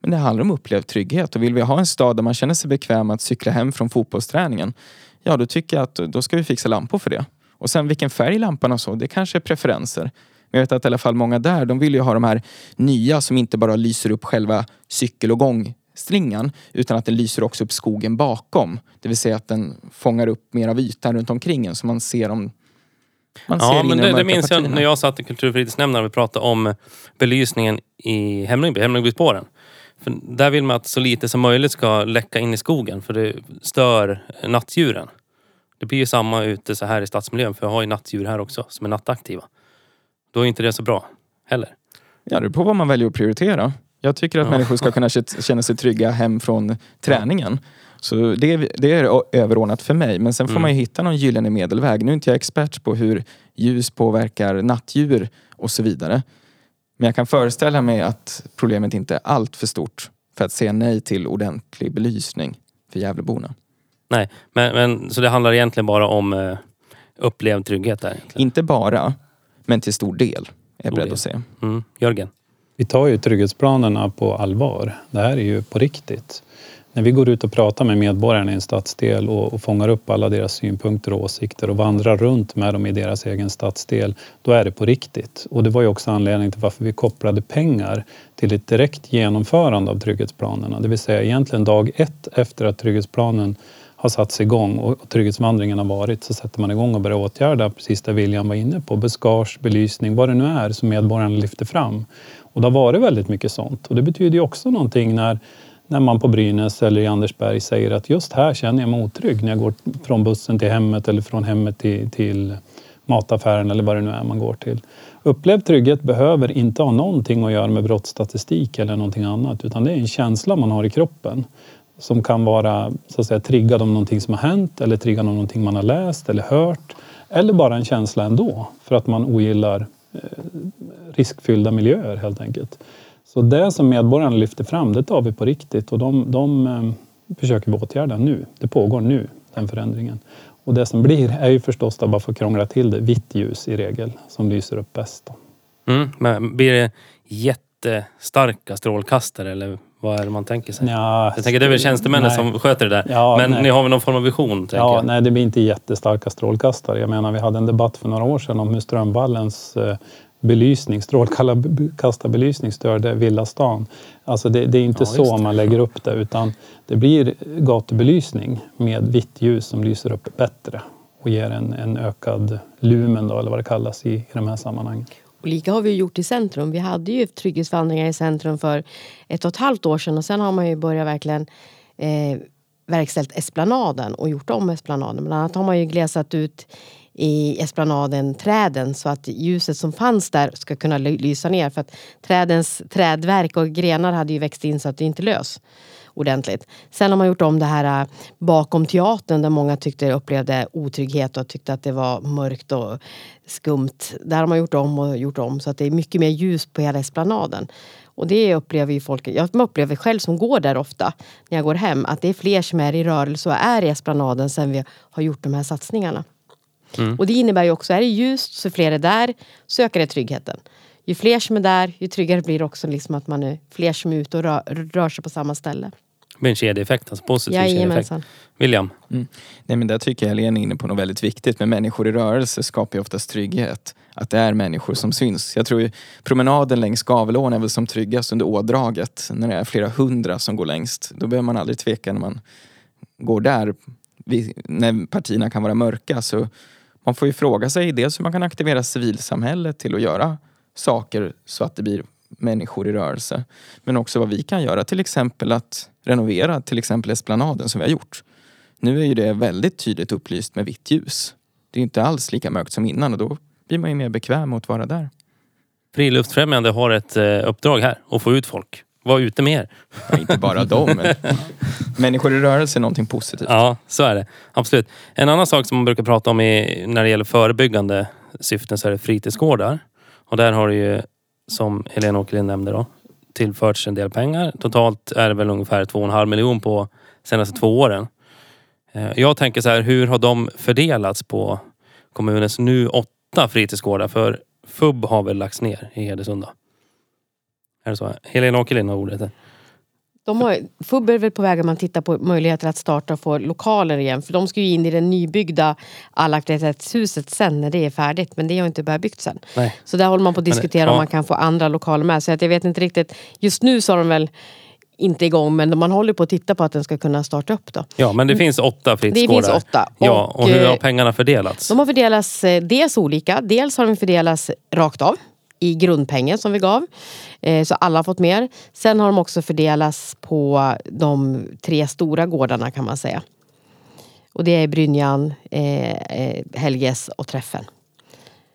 Men det handlar om upplevd trygghet och vill vi ha en stad där man känner sig bekväm att cykla hem från fotbollsträningen, ja då tycker jag att då ska vi fixa lampor för det. Och sen vilken färg lamporna så, det kanske är preferenser. Men jag vet att i alla fall många där, de vill ju ha de här nya som inte bara lyser upp själva cykel och gång gångstringan utan att den lyser också upp skogen bakom. Det vill säga att den fångar upp mer av ytan runt omkring en så man ser om man Ja, men det, de det minns jag partierna. när jag satt i kulturfritidsnämnden och vi pratade om belysningen i Hemlingby, Hemlingbyspåren. För där vill man att så lite som möjligt ska läcka in i skogen för det stör nattdjuren. Det blir ju samma ute så här i stadsmiljön för jag har ju nattdjur här också som är nattaktiva. Då är inte det så bra heller. Ja, det beror på vad man väljer att prioritera. Jag tycker att Ja. människor ska kunna kä- känna sig trygga hem från träningen. Så det, är- det är överordnat för mig. Men sen får Mm. man ju hitta någon gyllene medelväg. Nu är inte jag expert på hur ljus påverkar nattdjur och så vidare. Men jag kan föreställa mig att problemet inte är allt för stort för att säga nej till ordentlig belysning för Gävleborna. Nej, men, men så det handlar egentligen bara om eh, upplevd trygghet där. egentligen. Inte bara, men till stor del är jag beredd att säga. Mm. Jörgen? Vi tar ju trygghetsplanerna på allvar. Det här är ju på riktigt. När vi går ut och pratar med medborgarna i en stadsdel och, och fångar upp alla deras synpunkter och åsikter och vandrar runt med dem i deras egen stadsdel, då är det på riktigt. Och det var ju också anledningen till varför vi kopplade pengar till ett direkt genomförande av trygghetsplanerna. Det vill säga egentligen dag ett efter att trygghetsplanen har satts igång och och trygghetsvandringen har varit så sätter man igång och börjar åtgärda precis det William var inne på. Buskage, belysning, vad det nu är som medborgarna lyfter fram. Och det har varit väldigt mycket sånt. Och det betyder ju också någonting när, när man på Brynäs eller i Andersberg säger att just här känner jag mig otrygg när jag går från bussen till hemmet eller från hemmet till, till mataffären eller vad det nu är man går till. Upplevd trygghet behöver inte ha någonting att göra med brottsstatistik eller någonting annat utan det är en känsla man har i kroppen som kan vara så att säga, triggad av någonting som har hänt eller triggad av någonting man har läst eller hört. Eller bara en känsla ändå för att man ogillar Eh, riskfyllda miljöer helt enkelt. Så det som medborgarna lyfter fram, det tar vi på riktigt och de, de eh, försöker vi åtgärda nu. Det pågår nu, den förändringen. Och det som blir är ju förstås, att bara för att krångla till det, vitt ljus i regel som lyser upp bäst. Mm. Men blir det jättestarka strålkastare eller vad är det man tänker sig? Ja, Jag tänker det är väl tjänstemännen nej. som sköter det där. Ja, men nej. ni har väl någon form av vision? Ja, jag. nej, det blir inte jättestarka strålkastare. Jag menar, vi hade en debatt för några år sedan om hur Strömvallens eh, belysning, strålkastarbelysning störde villastan. Alltså det, det är inte Ja, så det. man lägger upp det utan det blir gatubelysning med vitt ljus som lyser upp bättre och ger en, en ökad lumen då, eller vad det kallas i, i de här sammanhangen. Och lika har vi gjort i centrum. Vi hade ju trygghetsvandringar i centrum för ett och ett halvt år sedan och sen har man ju börjat verkligen eh, verkställt Esplanaden och gjort om Esplanaden. Bland annat har man ju glesat ut i Esplanaden träden så att ljuset som fanns där ska kunna lysa ner för att trädens trädverk och grenar hade ju växt in så att det inte lös ordentligt. Sen har man gjort om det här äh, bakom teatern där många tyckte upplevde otrygghet och tyckte att det var mörkt och skumt. Där har man gjort om och gjort om så att det är mycket mer ljus på hela esplanaden. Och det upplever ju folk, jag upplever själv som går där ofta när jag går hem att det är fler som är i rörelse och är i esplanaden sen vi har gjort de här satsningarna. Och det innebär ju också, är det ljust så fler är där, så ökar det tryggheten. Ju fler som är där, ju tryggare blir det också liksom att man är fler som är ute och rör, rör sig på samma ställe. Det blir en kedjeeffekt, alltså positiv kedjeeffekt. William? Nej, men där tycker jag Helene är inne på något väldigt viktigt. Men människor i rörelse skapar ju oftast trygghet. Att det är människor som syns. Jag tror ju promenaden längs Gavelån är väl som tryggast under ådraget. När det är flera hundra som går längst. Då behöver man aldrig tveka när man går där. Vi, när partierna kan vara mörka. Så man får ju fråga sig dels hur man kan aktivera civilsamhället till att göra saker så att det blir människor i rörelse. Men också vad vi kan göra. Till exempel att renovera till exempel Esplanaden som vi har gjort. Nu är ju det väldigt tydligt upplyst med vitt ljus. Det är inte alls lika mörkt som innan och då blir man ju mer bekväm med att vara där. Friluftsfrämjande har ett eh, uppdrag här. Att få ut folk. Var ute mer. Ja, inte bara [laughs] dem, men människor i rörelse är någonting positivt. Ja, så är det. Absolut. En annan sak som man brukar prata om är, när det gäller förebyggande syften så är det fritidsgårdar. Och där har det ju, som Helena Åkerlind nämnde då, tillförts en del pengar. Totalt är det väl ungefär 2,5 miljon på senaste två åren. Eh, jag tänker så här, hur har de fördelats på kommunens nu åtta fritidsgårdar? För FUB har väl lagts ner i Hedesunda? Är det så? Helena Åkerlind har ordet. De har, FUB är väl på väg att man tittar på möjligheter att starta och få lokaler igen. För de ska ju in i det nybyggda allaktivitetshuset sen när det är färdigt. Men det har inte börjat byggt än. Så där håller man på att Men, diskutera ja. om man kan få andra lokaler med. Så att jag vet inte riktigt. Just nu så har de väl inte igång men man håller på att titta på att den ska kunna starta upp då. Ja, men det finns åtta Det fritidsgårdar. finns åtta. Ja, och hur eh, har pengarna fördelats? De har fördelats eh, dels olika. Dels har de fördelats rakt av i grundpengen som vi gav. Eh, så alla har fått mer. Sen har de också fördelats på de tre stora gårdarna kan man säga. Och det är Brynjan, eh, eh, Helges och Träffen.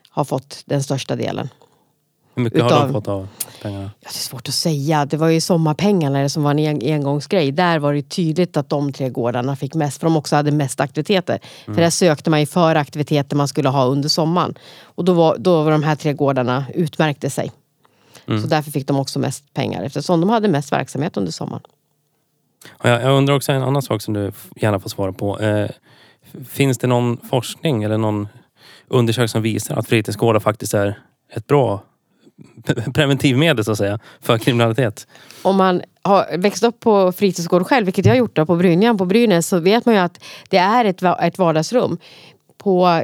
Har fått den största delen. Hur mycket har utav- de fått av pengarna? Ja, det är svårt att säga. Det var ju sommarpengarna som var en en- engångsgrej. Där var det tydligt att de tre gårdarna fick mest. För de också hade mest aktiviteter. För där sökte man ju för aktiviteter man skulle ha under sommaren. Och då var, då var de här tre gårdarna utmärkte sig. Så därför fick de också mest pengar. Eftersom de hade mest verksamhet under sommaren. Jag, undrar också en annan sak som du gärna får svara på. Eh, finns det någon forskning eller någon undersökning som visar att fritidsgårdar faktiskt är ett bra [laughs] preventivmedel så att säga för kriminalitet? om man har växt upp på fritidsgård själv, vilket jag har gjort då, på Brynjan, på Brynäs, så vet man ju att det är ett, ett vardagsrum. På,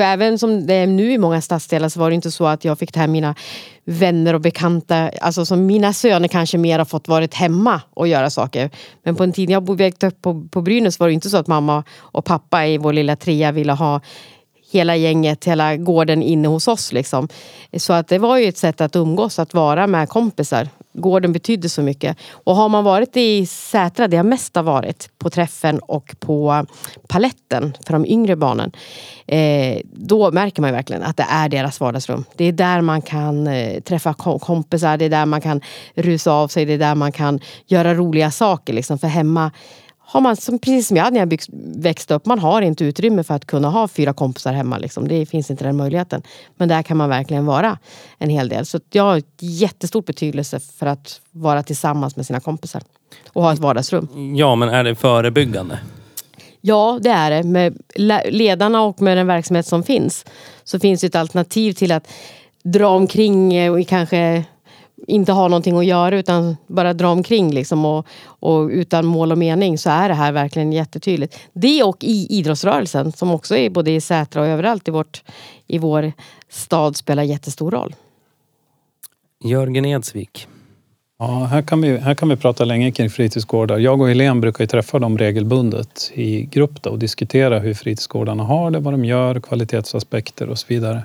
även som det är nu i många stadsdelar så var det inte så att jag fick ta hem mina vänner och bekanta. Alltså som mina söner kanske mer har fått varit hemma och göra saker. Men på en tid jag växte upp på, på Brynäs var det inte så att mamma och pappa i vår lilla trea ville ha hela gänget, hela gården inne hos oss. Liksom. Så att det var ju ett sätt att umgås, att vara med kompisar. Gården betydde så mycket. Och har man varit i Sätra, det har mest har varit, på träffen och på paletten för de yngre barnen. Eh, då märker man ju verkligen att det är deras vardagsrum. Det är där man kan eh, träffa kom- kompisar, det är där man kan rusa av sig, det är där man kan göra roliga saker. Liksom. För hemma har man, som, precis som jag när jag växte upp, man har inte utrymme för att kunna ha fyra kompisar hemma. Liksom. Det finns inte den möjligheten. Men där kan man verkligen vara en hel del. Så jag har jättestor betydelse för att vara tillsammans med sina kompisar. Och ha ett vardagsrum. Ja, men är det förebyggande? Ja, det är det. Med le- ledarna och med den verksamhet som finns så finns det ett alternativ till att dra omkring eh, och kanske inte ha någonting att göra utan bara dra omkring liksom och, och utan mål och mening så är det här verkligen jättetydligt. Det och i idrottsrörelsen som också är både i Sätra och överallt i, vårt, i vår stad spelar jättestor roll. Jörgen Edsvik. Ja, här kan, vi, här kan vi prata länge kring fritidsgårdar. Jag och Helene brukar ju träffa dem regelbundet i grupp då, och diskutera hur fritidsgårdarna har det, vad de gör, kvalitetsaspekter och så vidare.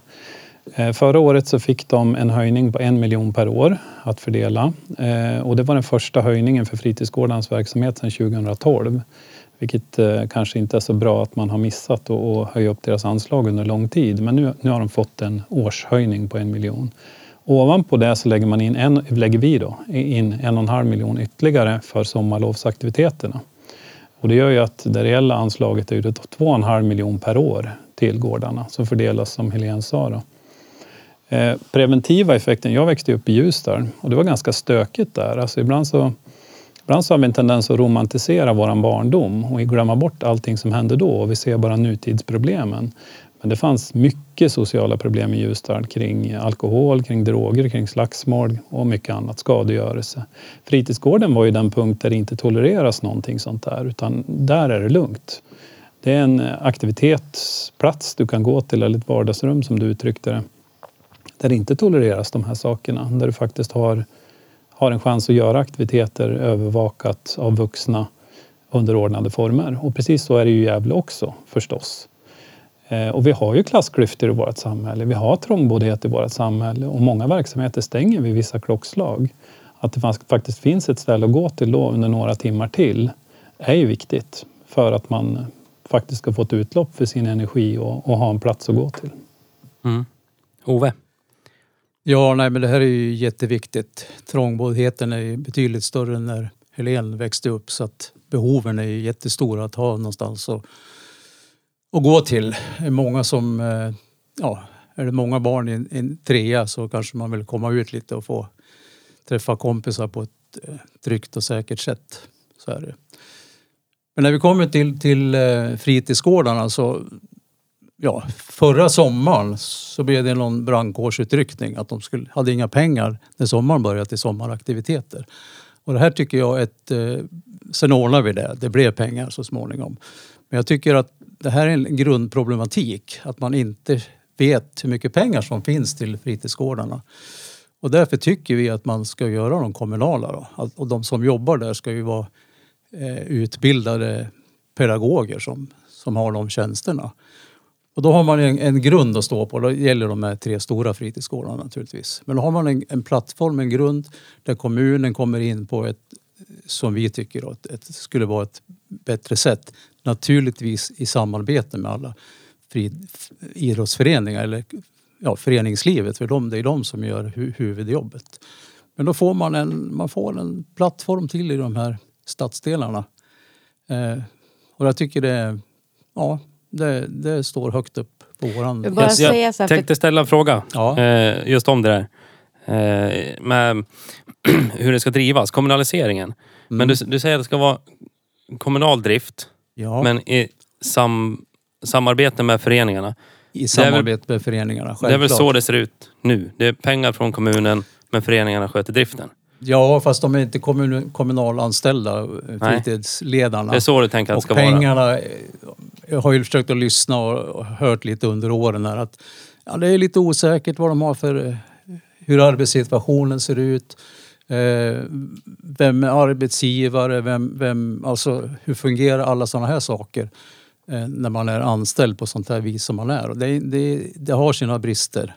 Eh, förra året så fick de en höjning på en miljon per år att fördela. Eh, och det var den första höjningen för fritidsgårdarnas verksamhet sedan 2012. Vilket eh, kanske inte är så bra att man har missat att att höja upp deras anslag under lång tid. Men nu, nu har de fått en årshöjning på en miljon. Ovanpå det så lägger, man in en, lägger vi då in en och en halv miljon ytterligare för sommarlovsaktiviteterna. Och det gör ju att det reella anslaget är ju då två och en halv miljon per år till gårdarna som fördelas som Helene sa. Då. Eh, preventiva effekten, jag växte upp i Ljusdal och det var ganska stökigt där. Alltså ibland så Ibland så har vi en tendens att romantisera vår barndom och glömma bort allting som hände då och vi ser bara nutidsproblemen. Men det fanns mycket sociala problem i Ljusdal kring alkohol, kring droger, kring slagsmål och mycket annat, skadegörelse. Fritidsgården var ju den punkt där det inte tolereras någonting sånt där, utan där är det lugnt. Det är en aktivitetsplats du kan gå till, eller ett vardagsrum som du uttryckte det, där det inte tolereras de här sakerna, där du faktiskt har, har en chans att göra aktiviteter övervakat av vuxna under ordnade former. Och precis så är det ju i Gävle också förstås. Eh, och vi har ju klassklyftor i vårt samhälle. Vi har trångboddhet i vårt samhälle och många verksamheter stänger vid vissa klockslag. Att det faktiskt finns ett ställe att gå till då under några timmar till är ju viktigt för att man faktiskt ska få ett utlopp för sin energi och, och ha en plats att gå till. Mm. Ove? Ja, nej, men det här är ju jätteviktigt. Trångboddheten är ju betydligt större än när Helen växte upp så att behoven är ju jättestora att ha någonstans att, att gå till. Det är många som, eh, ja, är det många barn i en, en trea så kanske man vill komma ut lite och få träffa kompisar på ett eh, tryggt och säkert sätt. Så är det. Men när vi kommer till, till eh, fritidsgårdarna så ja, förra sommaren så blev det någon brandkårsutryckning att de skulle, hade inga pengar när sommaren började till sommaraktiviteter. Och det här tycker jag ett... Eh, sen ordnar vi det, det blev pengar så småningom. Men jag tycker att det här är en grundproblematik, att man inte vet hur mycket pengar som finns till fritidsgårdarna. Och därför tycker vi att man ska göra de kommunala. Då. Och de som jobbar där ska ju vara eh, utbildade pedagoger som, som har de tjänsterna. Och då har man en, en grund att stå på. Då gäller de här tre stora fritidsgårdarna naturligtvis. Men då har man en, en plattform, en grund där kommunen kommer in på ett som vi tycker då, ett, ett, skulle vara ett bättre sätt. Naturligtvis i samarbete med alla fri, idrottsföreningar eller ja, föreningslivet för de, det är de som gör hu, huvudjobbet. Men då får man en, man får en plattform till i de här stadsdelarna. Eh, och jag tycker det, ja, det, det står högt upp på våran... Jag bara Jag, säga så jag här, tänkte ställa en fråga Ja. eh, just om det där. Eh, med [clears throat] hur det ska drivas, kommunaliseringen. Men du, du säger att det ska vara kommunal drift, ja, men i sam, samarbete med föreningarna. i samarbete med föreningarna, Det är väl självklart. så det ser ut nu. Det är pengar från kommunen, men föreningarna sköter driften. Ja, fast de är inte kommun, kommunalanställda, Nej. fritidsledarna. Det är så du tänker att det och ska vara. pengarna, eh, jag har ju försökt att lyssna och hört lite under åren här att ja, det är lite osäkert vad de har för, eh, hur arbetssituationen ser ut. Eh, vem är arbetsgivare? Vem, vem, alltså, hur fungerar alla sådana här saker eh, när man är anställd på sånt här vis som man är? Det, det, det har sina brister.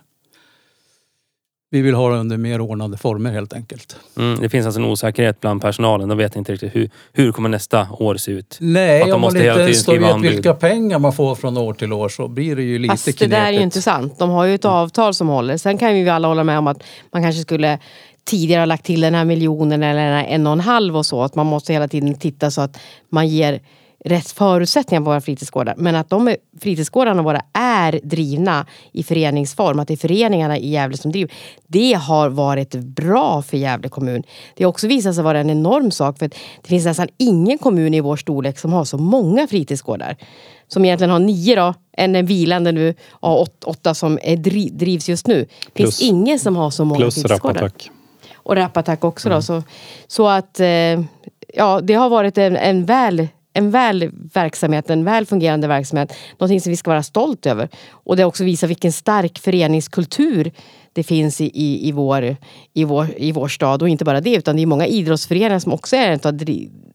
Vi vill ha det under mer ordnade former helt enkelt. Mm, det finns alltså en osäkerhet bland personalen. De vet inte riktigt hur, hur kommer nästa år se ut. Nej, Att de om man måste inte ens vet vilka pengar man får från år till år så blir det ju lite Fast det knepigt. där är ju inte sant. De har ju ett avtal som håller. Sen kan vi ju alla hålla med om att man kanske skulle tidigare ha lagt till den här miljonen eller den här en och en halv och så. Att man måste hela tiden titta så att man ger rätt förutsättningar på våra fritidsgårdar. Men att de är- fritidsgårdarna våra är drivna i föreningsform, att det är föreningarna i Gävle som driver. Det har varit bra för Gävle kommun. Det har också visat sig vara en enorm sak för det finns nästan ingen kommun i vår storlek som har så många fritidsgårdar. Som egentligen har nio då, en är vilande nu och åt- åtta som är dri- drivs just nu. Det finns Plus- ingen som har så många Plus fritidsgårdar. Rapattack. Och rapattack också då. Så, så att eh, ja, det har varit en, en väl en väl verksamhet, en väl fungerande verksamhet. Någonting som vi ska vara stolt över. Och det också visar vilken stark föreningskultur det finns i, i, i, vår, i, vår, i vår stad. Och inte bara det, utan det är många idrottsföreningar som också är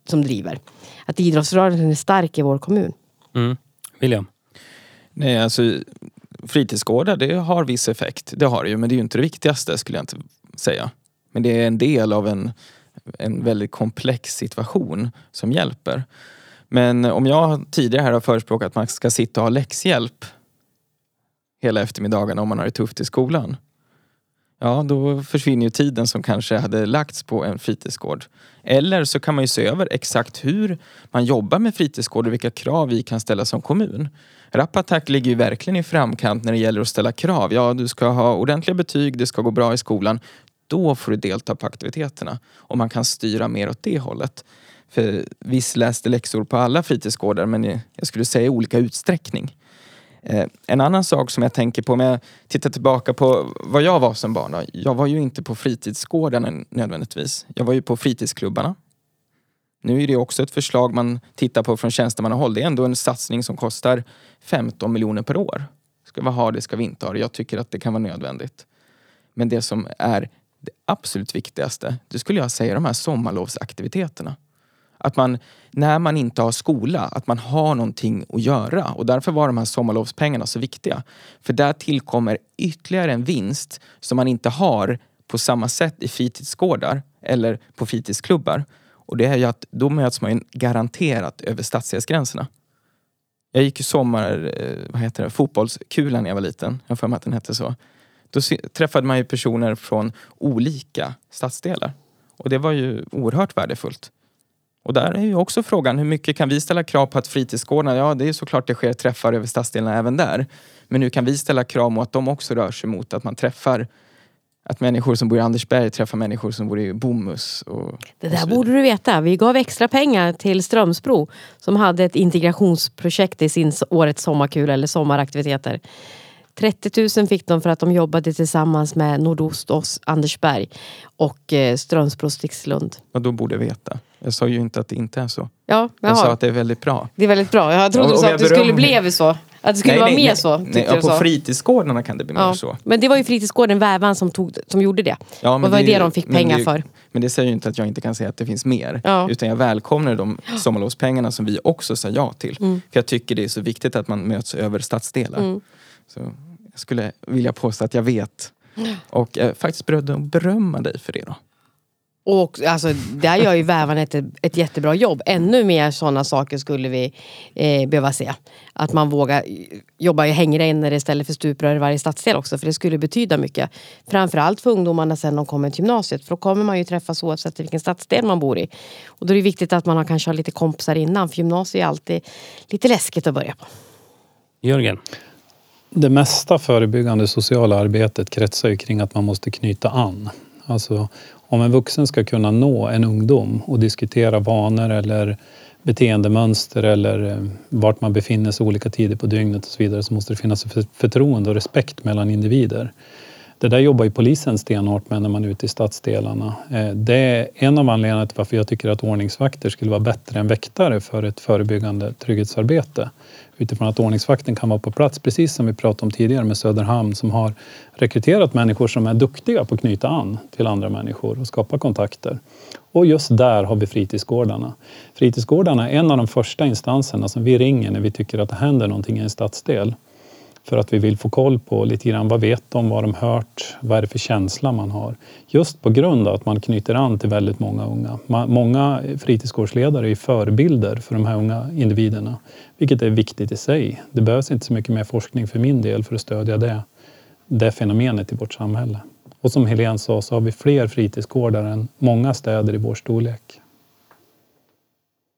som driver. Att idrottsrörelsen är stark i vår kommun. Mm. William? Nej, alltså fritidsgårdar det har viss effekt. Det har det ju, men det är ju inte det viktigaste skulle jag inte säga. Men det är en del av en, en väldigt komplex situation som hjälper. Men om jag tidigare här har förespråkat att man ska sitta och ha läxhjälp hela eftermiddagarna om man har det tufft i skolan. Ja, då försvinner ju tiden som kanske hade lagts på en fritidsgård. Eller så kan man ju se över exakt hur man jobbar med fritidsgård och vilka krav vi kan ställa som kommun. Rappatak ligger ju verkligen i framkant när det gäller att ställa krav. Ja, du ska ha ordentliga betyg, det ska gå bra i skolan. då får du delta på aktiviteterna. Och man kan styra mer åt det hållet. För visst läste läxor på alla fritidsgårdar men jag skulle säga i olika utsträckning. Eh, en annan sak som jag tänker på, om jag tittar tillbaka på vad jag var som barn. Då. Jag var ju inte på fritidsgårdarna nödvändigtvis. Jag var ju på fritidsklubbarna. Nu är det också ett förslag man tittar på från tjänstemannahåll. Det är ändå en satsning som kostar 15 miljoner per år. Ska vi ha det, ska vi inte ha det? Jag tycker att det kan vara nödvändigt. Men det som är det absolut viktigaste, det skulle jag säga de här sommarlovsaktiviteterna. Att man, när man inte har skola, att man har någonting att göra. Och därför var de här sommarlovspengarna så viktiga. För där tillkommer ytterligare en vinst som man inte har på samma sätt i fritidsgårdar eller på fritidsklubbar. Och det är ju att då möts man ju garanterat över stadsdelsgränserna. Jag gick ju sommar, eh, vad heter det, fotbollskulan när jag var liten. Jag för mig att den hette så. Då träffade man ju personer från olika stadsdelar. Och det var ju oerhört värdefullt. Och där är ju också frågan, hur mycket kan vi ställa krav på att fritidsgårdarna, ja det är såklart det sker träffar över stadsdelarna även där. Men nu kan vi ställa krav på att de också rör sig mot att man träffar att människor som bor i Andersberg träffar människor som bor i Bomhus. Och, det där borde du veta. Vi gav extra pengar till Strömsbro som hade ett integrationsprojekt i sin årets sommarkul eller sommaraktiviteter. 30 000 fick de för att de jobbade tillsammans med Nordost och Andersberg och eh, Strömsbro Stixlund. Och då borde veta. Jag sa ju inte att det inte är så. Ja, jag sa att det är väldigt bra. Det är väldigt bra. Jag trodde du sa att det skulle bli så. Att det skulle nej, vara nej, mer så. Nej, ja, på så. fritidsgårdarna kan det bli ja. mer så. Men det var ju fritidsgården Vävan som, tog, som gjorde det. Ja, men det var det, det de fick pengar det, för. Men det säger ju inte att jag inte kan säga att det finns mer. Ja. Utan jag välkomnar de sommarlovspengarna som vi också sa ja till. Mm. För jag tycker det är så viktigt att man möts över stadsdelar. Mm. Så jag skulle vilja påstå att jag vet. Och jag är faktiskt beredd att berömma dig för det då. Och alltså, där gör ju vävarna ett, ett jättebra jobb. Ännu mer sådana saker skulle vi eh, behöva se. Att man vågar jobba i hängrännor istället för stuprör i varje stadsdel också. För det skulle betyda mycket. Framförallt för ungdomarna sen de kommer till gymnasiet. För då kommer man ju träffas oavsett vilken stadsdel man bor i. Och då är det viktigt att man har, kanske har lite kompisar innan. För gymnasiet är alltid lite läskigt att börja på. Jörgen? Det mesta förebyggande sociala arbetet kretsar ju kring att man måste knyta an. Alltså om en vuxen ska kunna nå en ungdom och diskutera vanor eller beteendemönster eller eh, vart man befinner sig olika tider på dygnet och så vidare så måste det finnas förtroende och respekt mellan individer. Det där jobbar ju polisen stenhårt med när man är ute i stadsdelarna. Eh, det är en av anledningarna till varför jag tycker att ordningsvakter skulle vara bättre än väktare för ett förebyggande trygghetsarbete utifrån att ordningsvakten kan vara på plats, precis som vi pratade om tidigare med Söderhamn som har rekryterat människor som är duktiga på att knyta an till andra människor och skapa kontakter. Och just där har vi fritidsgårdarna. Fritidsgårdarna är en av de första instanserna som vi ringer när vi tycker att det händer någonting i en stadsdel. För att vi vill få koll på lite grann vad vet de, vad har de hört, vad är det för känsla man har. Just på grund av att man knyter an till väldigt många unga. Många fritidsgårdsledare är förebilder för de här unga individerna. Vilket är viktigt i sig. Det behövs inte så mycket mer forskning för min del för att stödja det, det fenomenet i vårt samhälle. Och som Helene sa så har vi fler fritidsgårdar än många städer i vår storlek.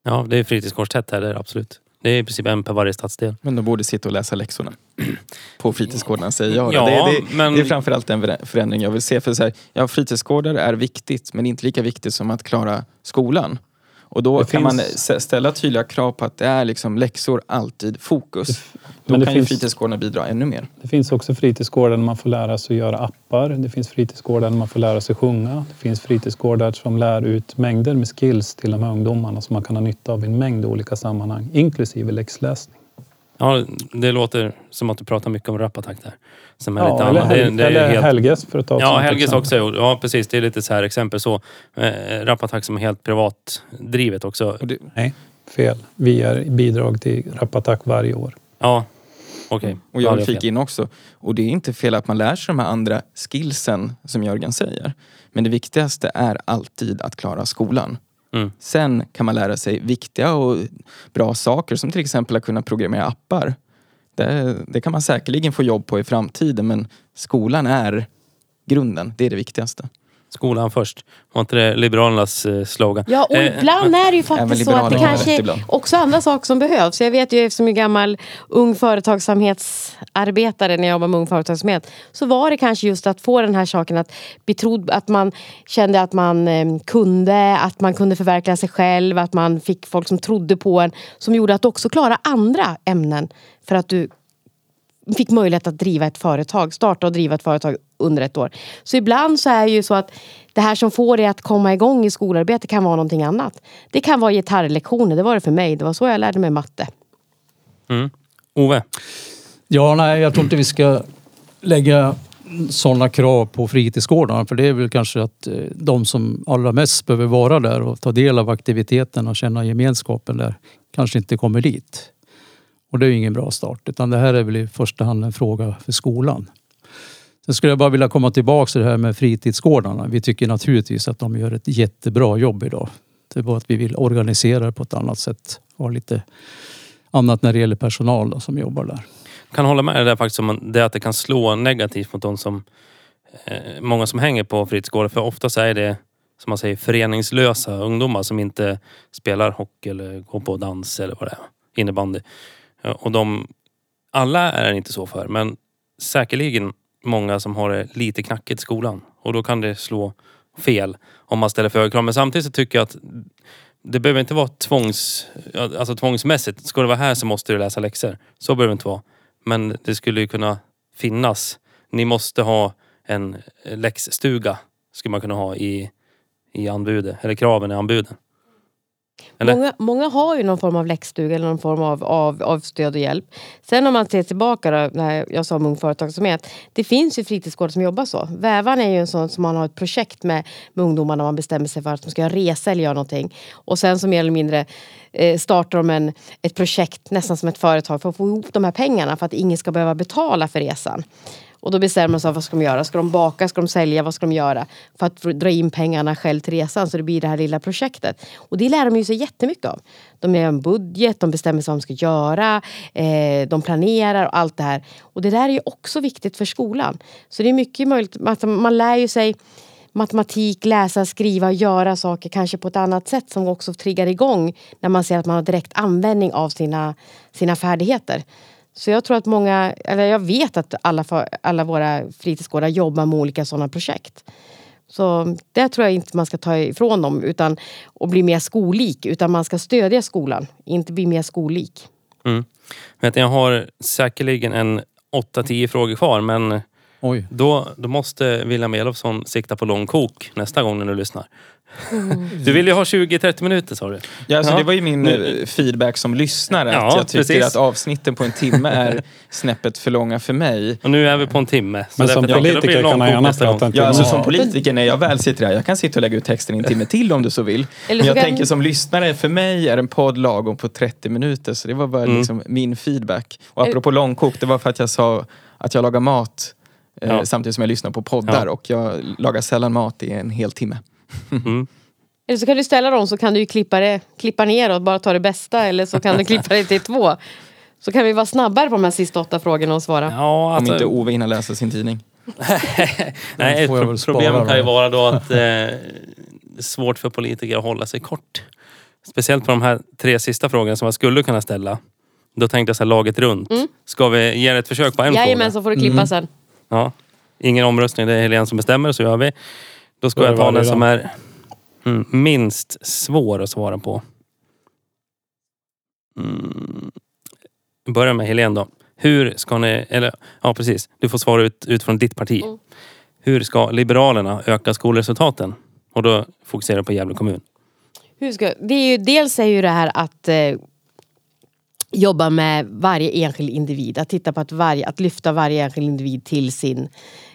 Ja, det är fritidsgårdstätt här, det är absolut. Det är i princip en per varje stadsdel. Men de borde sitta och läsa läxorna [clears throat] på fritidsgårdarna säger jag. Ja, det, det, men... det är framförallt en förändring jag vill se. För så här, ja, fritidsgårdar är viktigt men inte lika viktigt som att klara skolan. Och då det kan finns... man ställa tydliga krav på att det är liksom läxor alltid fokus. Det, då kan finns... ju fritidsgårdarna bidra ännu mer. Det finns också fritidsgårdar där man får lära sig att göra appar. Det finns fritidsgårdar där man får lära sig sjunga. Det finns fritidsgårdar som lär ut mängder med skills till de här ungdomarna som man kan ha nytta av i en mängd olika sammanhang, inklusive läxläsning. Ja, det låter som att du pratar mycket om Rapattack där. Som är ja, lite eller, annat. Det, det eller helt... Helges för att ta Ja, Helges exempel. också. Ja, precis. Det är lite så här exempel så. Eh, som är helt privatdrivet också. Det... Nej, fel. Vi ger bidrag till Rapattack varje år. Ja, okej. Okay. Och jag flika in också. Och det är inte fel att man lär sig de här andra skillsen som Jörgen säger. Men det viktigaste är alltid att klara skolan. Mm. Sen kan man lära sig viktiga och bra saker som till exempel att kunna programmera appar. Det, det, kan man säkerligen få jobb på i framtiden men skolan är grunden, det är det viktigaste. Skolan först. Var inte det Liberalernas eh, slogan? Ja, och Eh, ibland är det ju faktiskt så att det kanske är också andra saker som behövs. Jag vet ju jag är gammal ung företagsamhetsarbetare när jag jobbar med ung företagsamhet. Så var det kanske just att få den här saken att bli trodd, att man kände att man eh, kunde, att man kunde förverkliga sig själv, att man fick folk som trodde på en. Som gjorde att du också klara andra ämnen. För att du fick möjlighet att driva ett företag, starta och driva ett företag under ett år. Så ibland så är det ju så att det här som får dig att komma igång i skolarbete kan vara någonting annat. Det kan vara gitarrlektioner, det var det för mig. Det var så jag lärde mig matte. Mm. Ove? Ja, nej, jag tror inte vi ska lägga sådana krav på fritidsgårdarna. För det är väl kanske att eh, de som allra mest behöver vara där och ta del av aktiviteten och känna gemenskapen där kanske inte kommer dit. Och det är ju ingen bra start. Utan det här är väl i första hand en fråga för skolan. Sen skulle jag bara vilja komma tillbaka till det här med fritidsgårdarna. Vi tycker naturligtvis att de gör ett jättebra jobb idag. Det är bara att vi vill organisera det på ett annat sätt. Ha lite annat när det gäller personal då, som jobbar där. kan hålla med dig där faktiskt om det att det kan slå negativt mot de som eh, många som hänger på fritidsgårdar. För oftast är det som man säger föreningslösa ungdomar som inte spelar hockey eller går på dans eller vad det är. Innebandy. Och de, alla är det inte så för men säkerligen många som har det lite knackigt i skolan. Och då kan det slå fel om man ställer för höga krav. Men samtidigt så tycker jag att det behöver inte vara tvångs, alltså tvångsmässigt. Ska du vara här så måste du läsa läxor. Så behöver det inte vara. Men det skulle ju kunna finnas. Ni måste ha en läxstuga. Skulle man kunna ha i, i anbudet. Eller kraven i anbuden. Många, många har ju någon form av läxstuga eller någon form av, av, av stöd och hjälp. Sen om man ser tillbaka då, när jag sa om ung företagsamhet. Det finns ju fritidsgårdar som jobbar så. Vävan är ju en sån som man har ett projekt med, med ungdomar när man bestämmer sig för att de ska resa eller göra någonting. Och sen så mer eller mindre eh, startar de en, ett projekt nästan som ett företag för att få ihop de här pengarna för att ingen ska behöva betala för resan. Och då bestämmer man sig för vad ska de göra. Ska de baka? Ska de sälja? Vad ska de göra? För att dra in pengarna själv till resan så det blir det här lilla projektet. Och det lär de ju sig jättemycket av. De gör en budget, de bestämmer sig vad de ska göra, eh, de planerar och allt det här. Och det där är ju också viktigt för skolan. Så det är mycket möjligt, man lär ju sig matematik, läsa, skriva, göra saker kanske på ett annat sätt som också triggar igång när man ser att man har direkt användning av sina, sina färdigheter. Så jag tror att många, eller jag vet att alla, alla våra fritidsgårdar jobbar med olika sådana projekt. Så det tror jag inte man ska ta ifrån dem utan, och bli mer skollik. Utan man ska stödja skolan, inte bli mer skollik. Mm. Jag har säkerligen en 8-10 frågor kvar men Oj. då, då måste William Elofsson sikta på lång kok nästa gång när du lyssnar. Du vill ju ha 20-30 minuter sa du. Ja, alltså Ja. Det var ju min eh, feedback som lyssnare. Ja, att jag tycker precis. att avsnitten på en timme är [laughs] snäppet för långa för mig. Och nu är vi på en timme. Så Men som politiker kan man gärna prata en Ja, timme. alltså Ja. som politiker när jag väl sitter här, jag kan sitta och lägga ut texten i en timme till om du så vill. Eller Men jag kan- tänker som lyssnare, för mig är en podd lagom på 30 minuter. Så det var bara Mm. liksom min feedback. Och apropå långkok, det var för att jag sa att jag lagar mat Ja. samtidigt som jag lyssnar på poddar. Ja. Och jag lagar sällan mat i en hel timme. Mm. Eller så kan du ställa dem så kan du ju klippa, det, klippa ner och bara ta det bästa. Eller så kan du [laughs] klippa det till två. Så kan vi vara snabbare på de här sista åtta frågorna och svara. Ja, Om alltså, inte Ove hinner läsa sin tidning. [laughs] nej, ett problem kan ju vara då [laughs] att eh, det är svårt för politiker att hålla sig kort. Speciellt på de här tre sista frågorna som jag skulle kunna ställa. Då tänkte jag så här, laget runt. Ska vi ge det ett försök på en Jajamän, fråga? så får du klippa sen. Ja. Ingen omröstning, det är Helene som bestämmer, så gör vi. Då ska Då jag ta den som är mm, minst svår att svara på. Mm. Börja med Helene då. Hur ska ni, eller ja precis, du får svara ut, utifrån ditt parti. Mm. Hur ska Liberalerna öka skolresultaten? Och då fokuserar jag på Gävle kommun. Hur ska, det är ju, dels är ju det här att eh, jobba med varje enskild individ. Att titta på att, varje, att lyfta varje enskild individ till sin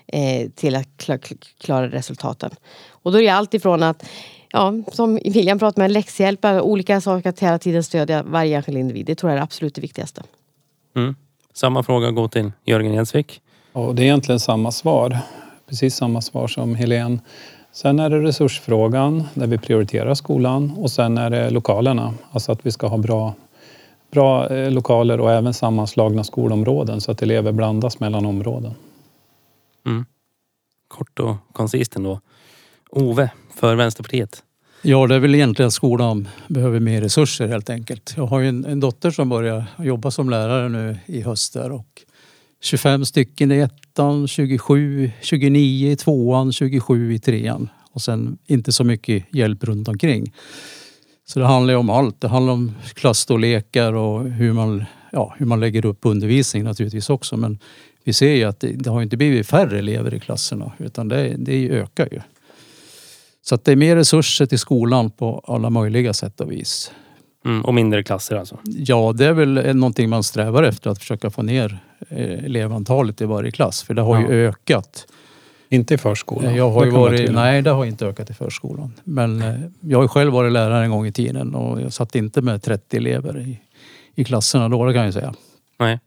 eh, till att kla, klara resultaten. Och då är det allt ifrån att Ja, som William pratade med, läxhjälp, olika saker att hela tiden stödja varje enskild individ. Det tror jag är det absolut det viktigaste. Mm. Samma fråga går till Jörgen Jensvik. Och det är egentligen samma svar. Precis samma svar som Helene. Sen är det resursfrågan där vi prioriterar skolan och sen är det lokalerna. Alltså att vi ska ha bra, bra eh, lokaler och även sammanslagna skolområden så att elever blandas mellan områden. Mm. Kort och koncist ändå. Ove, för Vänsterpartiet. Ja, det är väl egentligen att skolan behöver mer resurser helt enkelt. Jag har ju en, en dotter som börjar jobba som lärare nu i höst där och 25 stycken i ettan, 27, 29 i tvåan, 27 i trean och sen inte så mycket hjälp runt omkring. Så det handlar ju om allt. Det handlar om klassstorlekar och hur man, ja, hur man lägger upp undervisning naturligtvis också. Men vi ser ju att det, det har inte blivit färre elever i klasserna utan det, det ökar ju. Så att det är mer resurser till skolan på alla möjliga sätt och vis. Mm, och mindre klasser alltså. Ja, det är väl någonting man strävar efter att försöka få ner eh, elevantalet i varje klass. För det har Ja. ju ökat. Inte i förskolan. Jag har varit, nej, det har inte ökat i förskolan. Men eh, jag har ju själv varit lärare en gång i tiden och jag satt inte med 30 elever i, i klasserna då, det kan jag säga. Nej.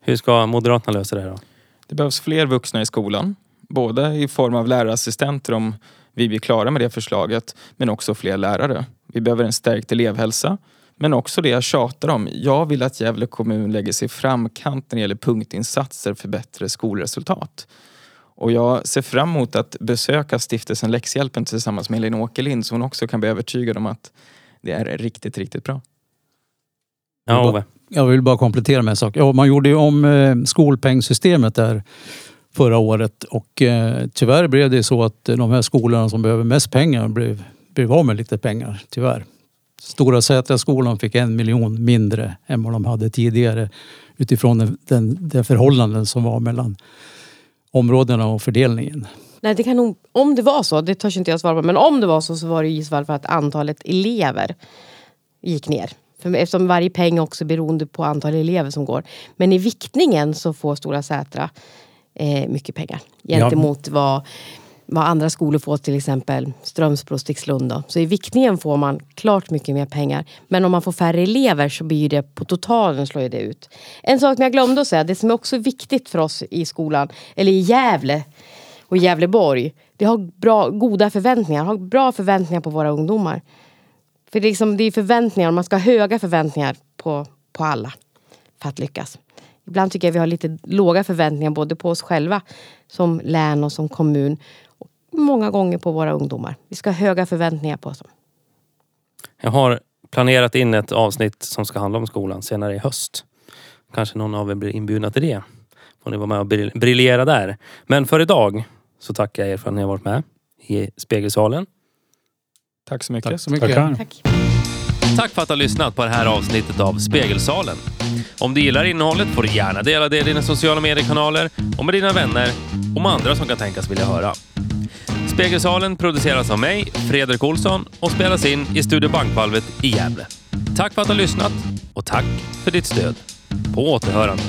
Hur ska Moderaterna lösa det här då? Det behövs fler vuxna i skolan. Både i form av lärarassistenter om vi blir klara med det förslaget, men också fler lärare. Vi behöver en stärkt elevhälsa, men också det jag tjatar om. Jag vill att Gävle kommun lägger sig i framkant när det gäller punktinsatser för bättre skolresultat. Och jag ser fram emot att besöka stiftelsen Läxhjälpen tillsammans med Elin Åkerlind så hon också kan bli övertygad om att det är riktigt, riktigt bra. Ja, Ove. Jag vill bara komplettera med en sak. Ja, man gjorde ju om eh, skolpengssystemet där förra året och eh, tyvärr blev det så att de här skolorna som behöver mest pengar blev, blev av med lite pengar, tyvärr. Stora Sätraskolan fick en miljon mindre än vad de hade tidigare utifrån den, den, den förhållanden som var mellan områdena och fördelningen. Nej, det kan nog, om det var så, det törs inte jag svara på, men om det var så så var det i så fall för att antalet elever gick ner. För eftersom varje peng också är beroende på antal elever som går. Men i viktningen så får Stora Sätra eh, mycket pengar gentemot vad, vad andra skolor får, till exempel Strömsbro och Stixlund. Då. Så i viktningen får man klart mycket mer pengar. Men om man får färre elever så blir det på totalen slår det ut. En sak som jag glömde att säga, det som är också viktigt för oss i skolan, eller i Gävle och Gävleborg, det har bra, goda förväntningar, har bra förväntningar på våra ungdomar. För det är, liksom, det är förväntningar, man ska ha höga förväntningar på, på alla för att lyckas. Ibland tycker jag vi har lite låga förväntningar både på oss själva som län och som kommun. Många gånger på våra ungdomar. Vi ska ha höga förväntningar på oss. Jag har planerat in ett avsnitt som ska handla om skolan senare i höst. Kanske någon av er blir inbjudna till det. Får ni vara med och briljera där. Men för idag så tackar jag er för att ni har varit med i Spegelsalen. Tack så mycket. Tack så mycket. Tackar. Tack. Tack för att du har lyssnat på det här avsnittet av Spegelsalen. Om du gillar innehållet får du gärna dela det i dina sociala mediekanaler och med dina vänner och med andra som kan tänkas vilja höra. Spegelsalen produceras av mig, Fredrik Olsson och spelas in i Studio Bankvalvet i Gävle. Tack för att du har lyssnat och tack för ditt stöd. På återhörande.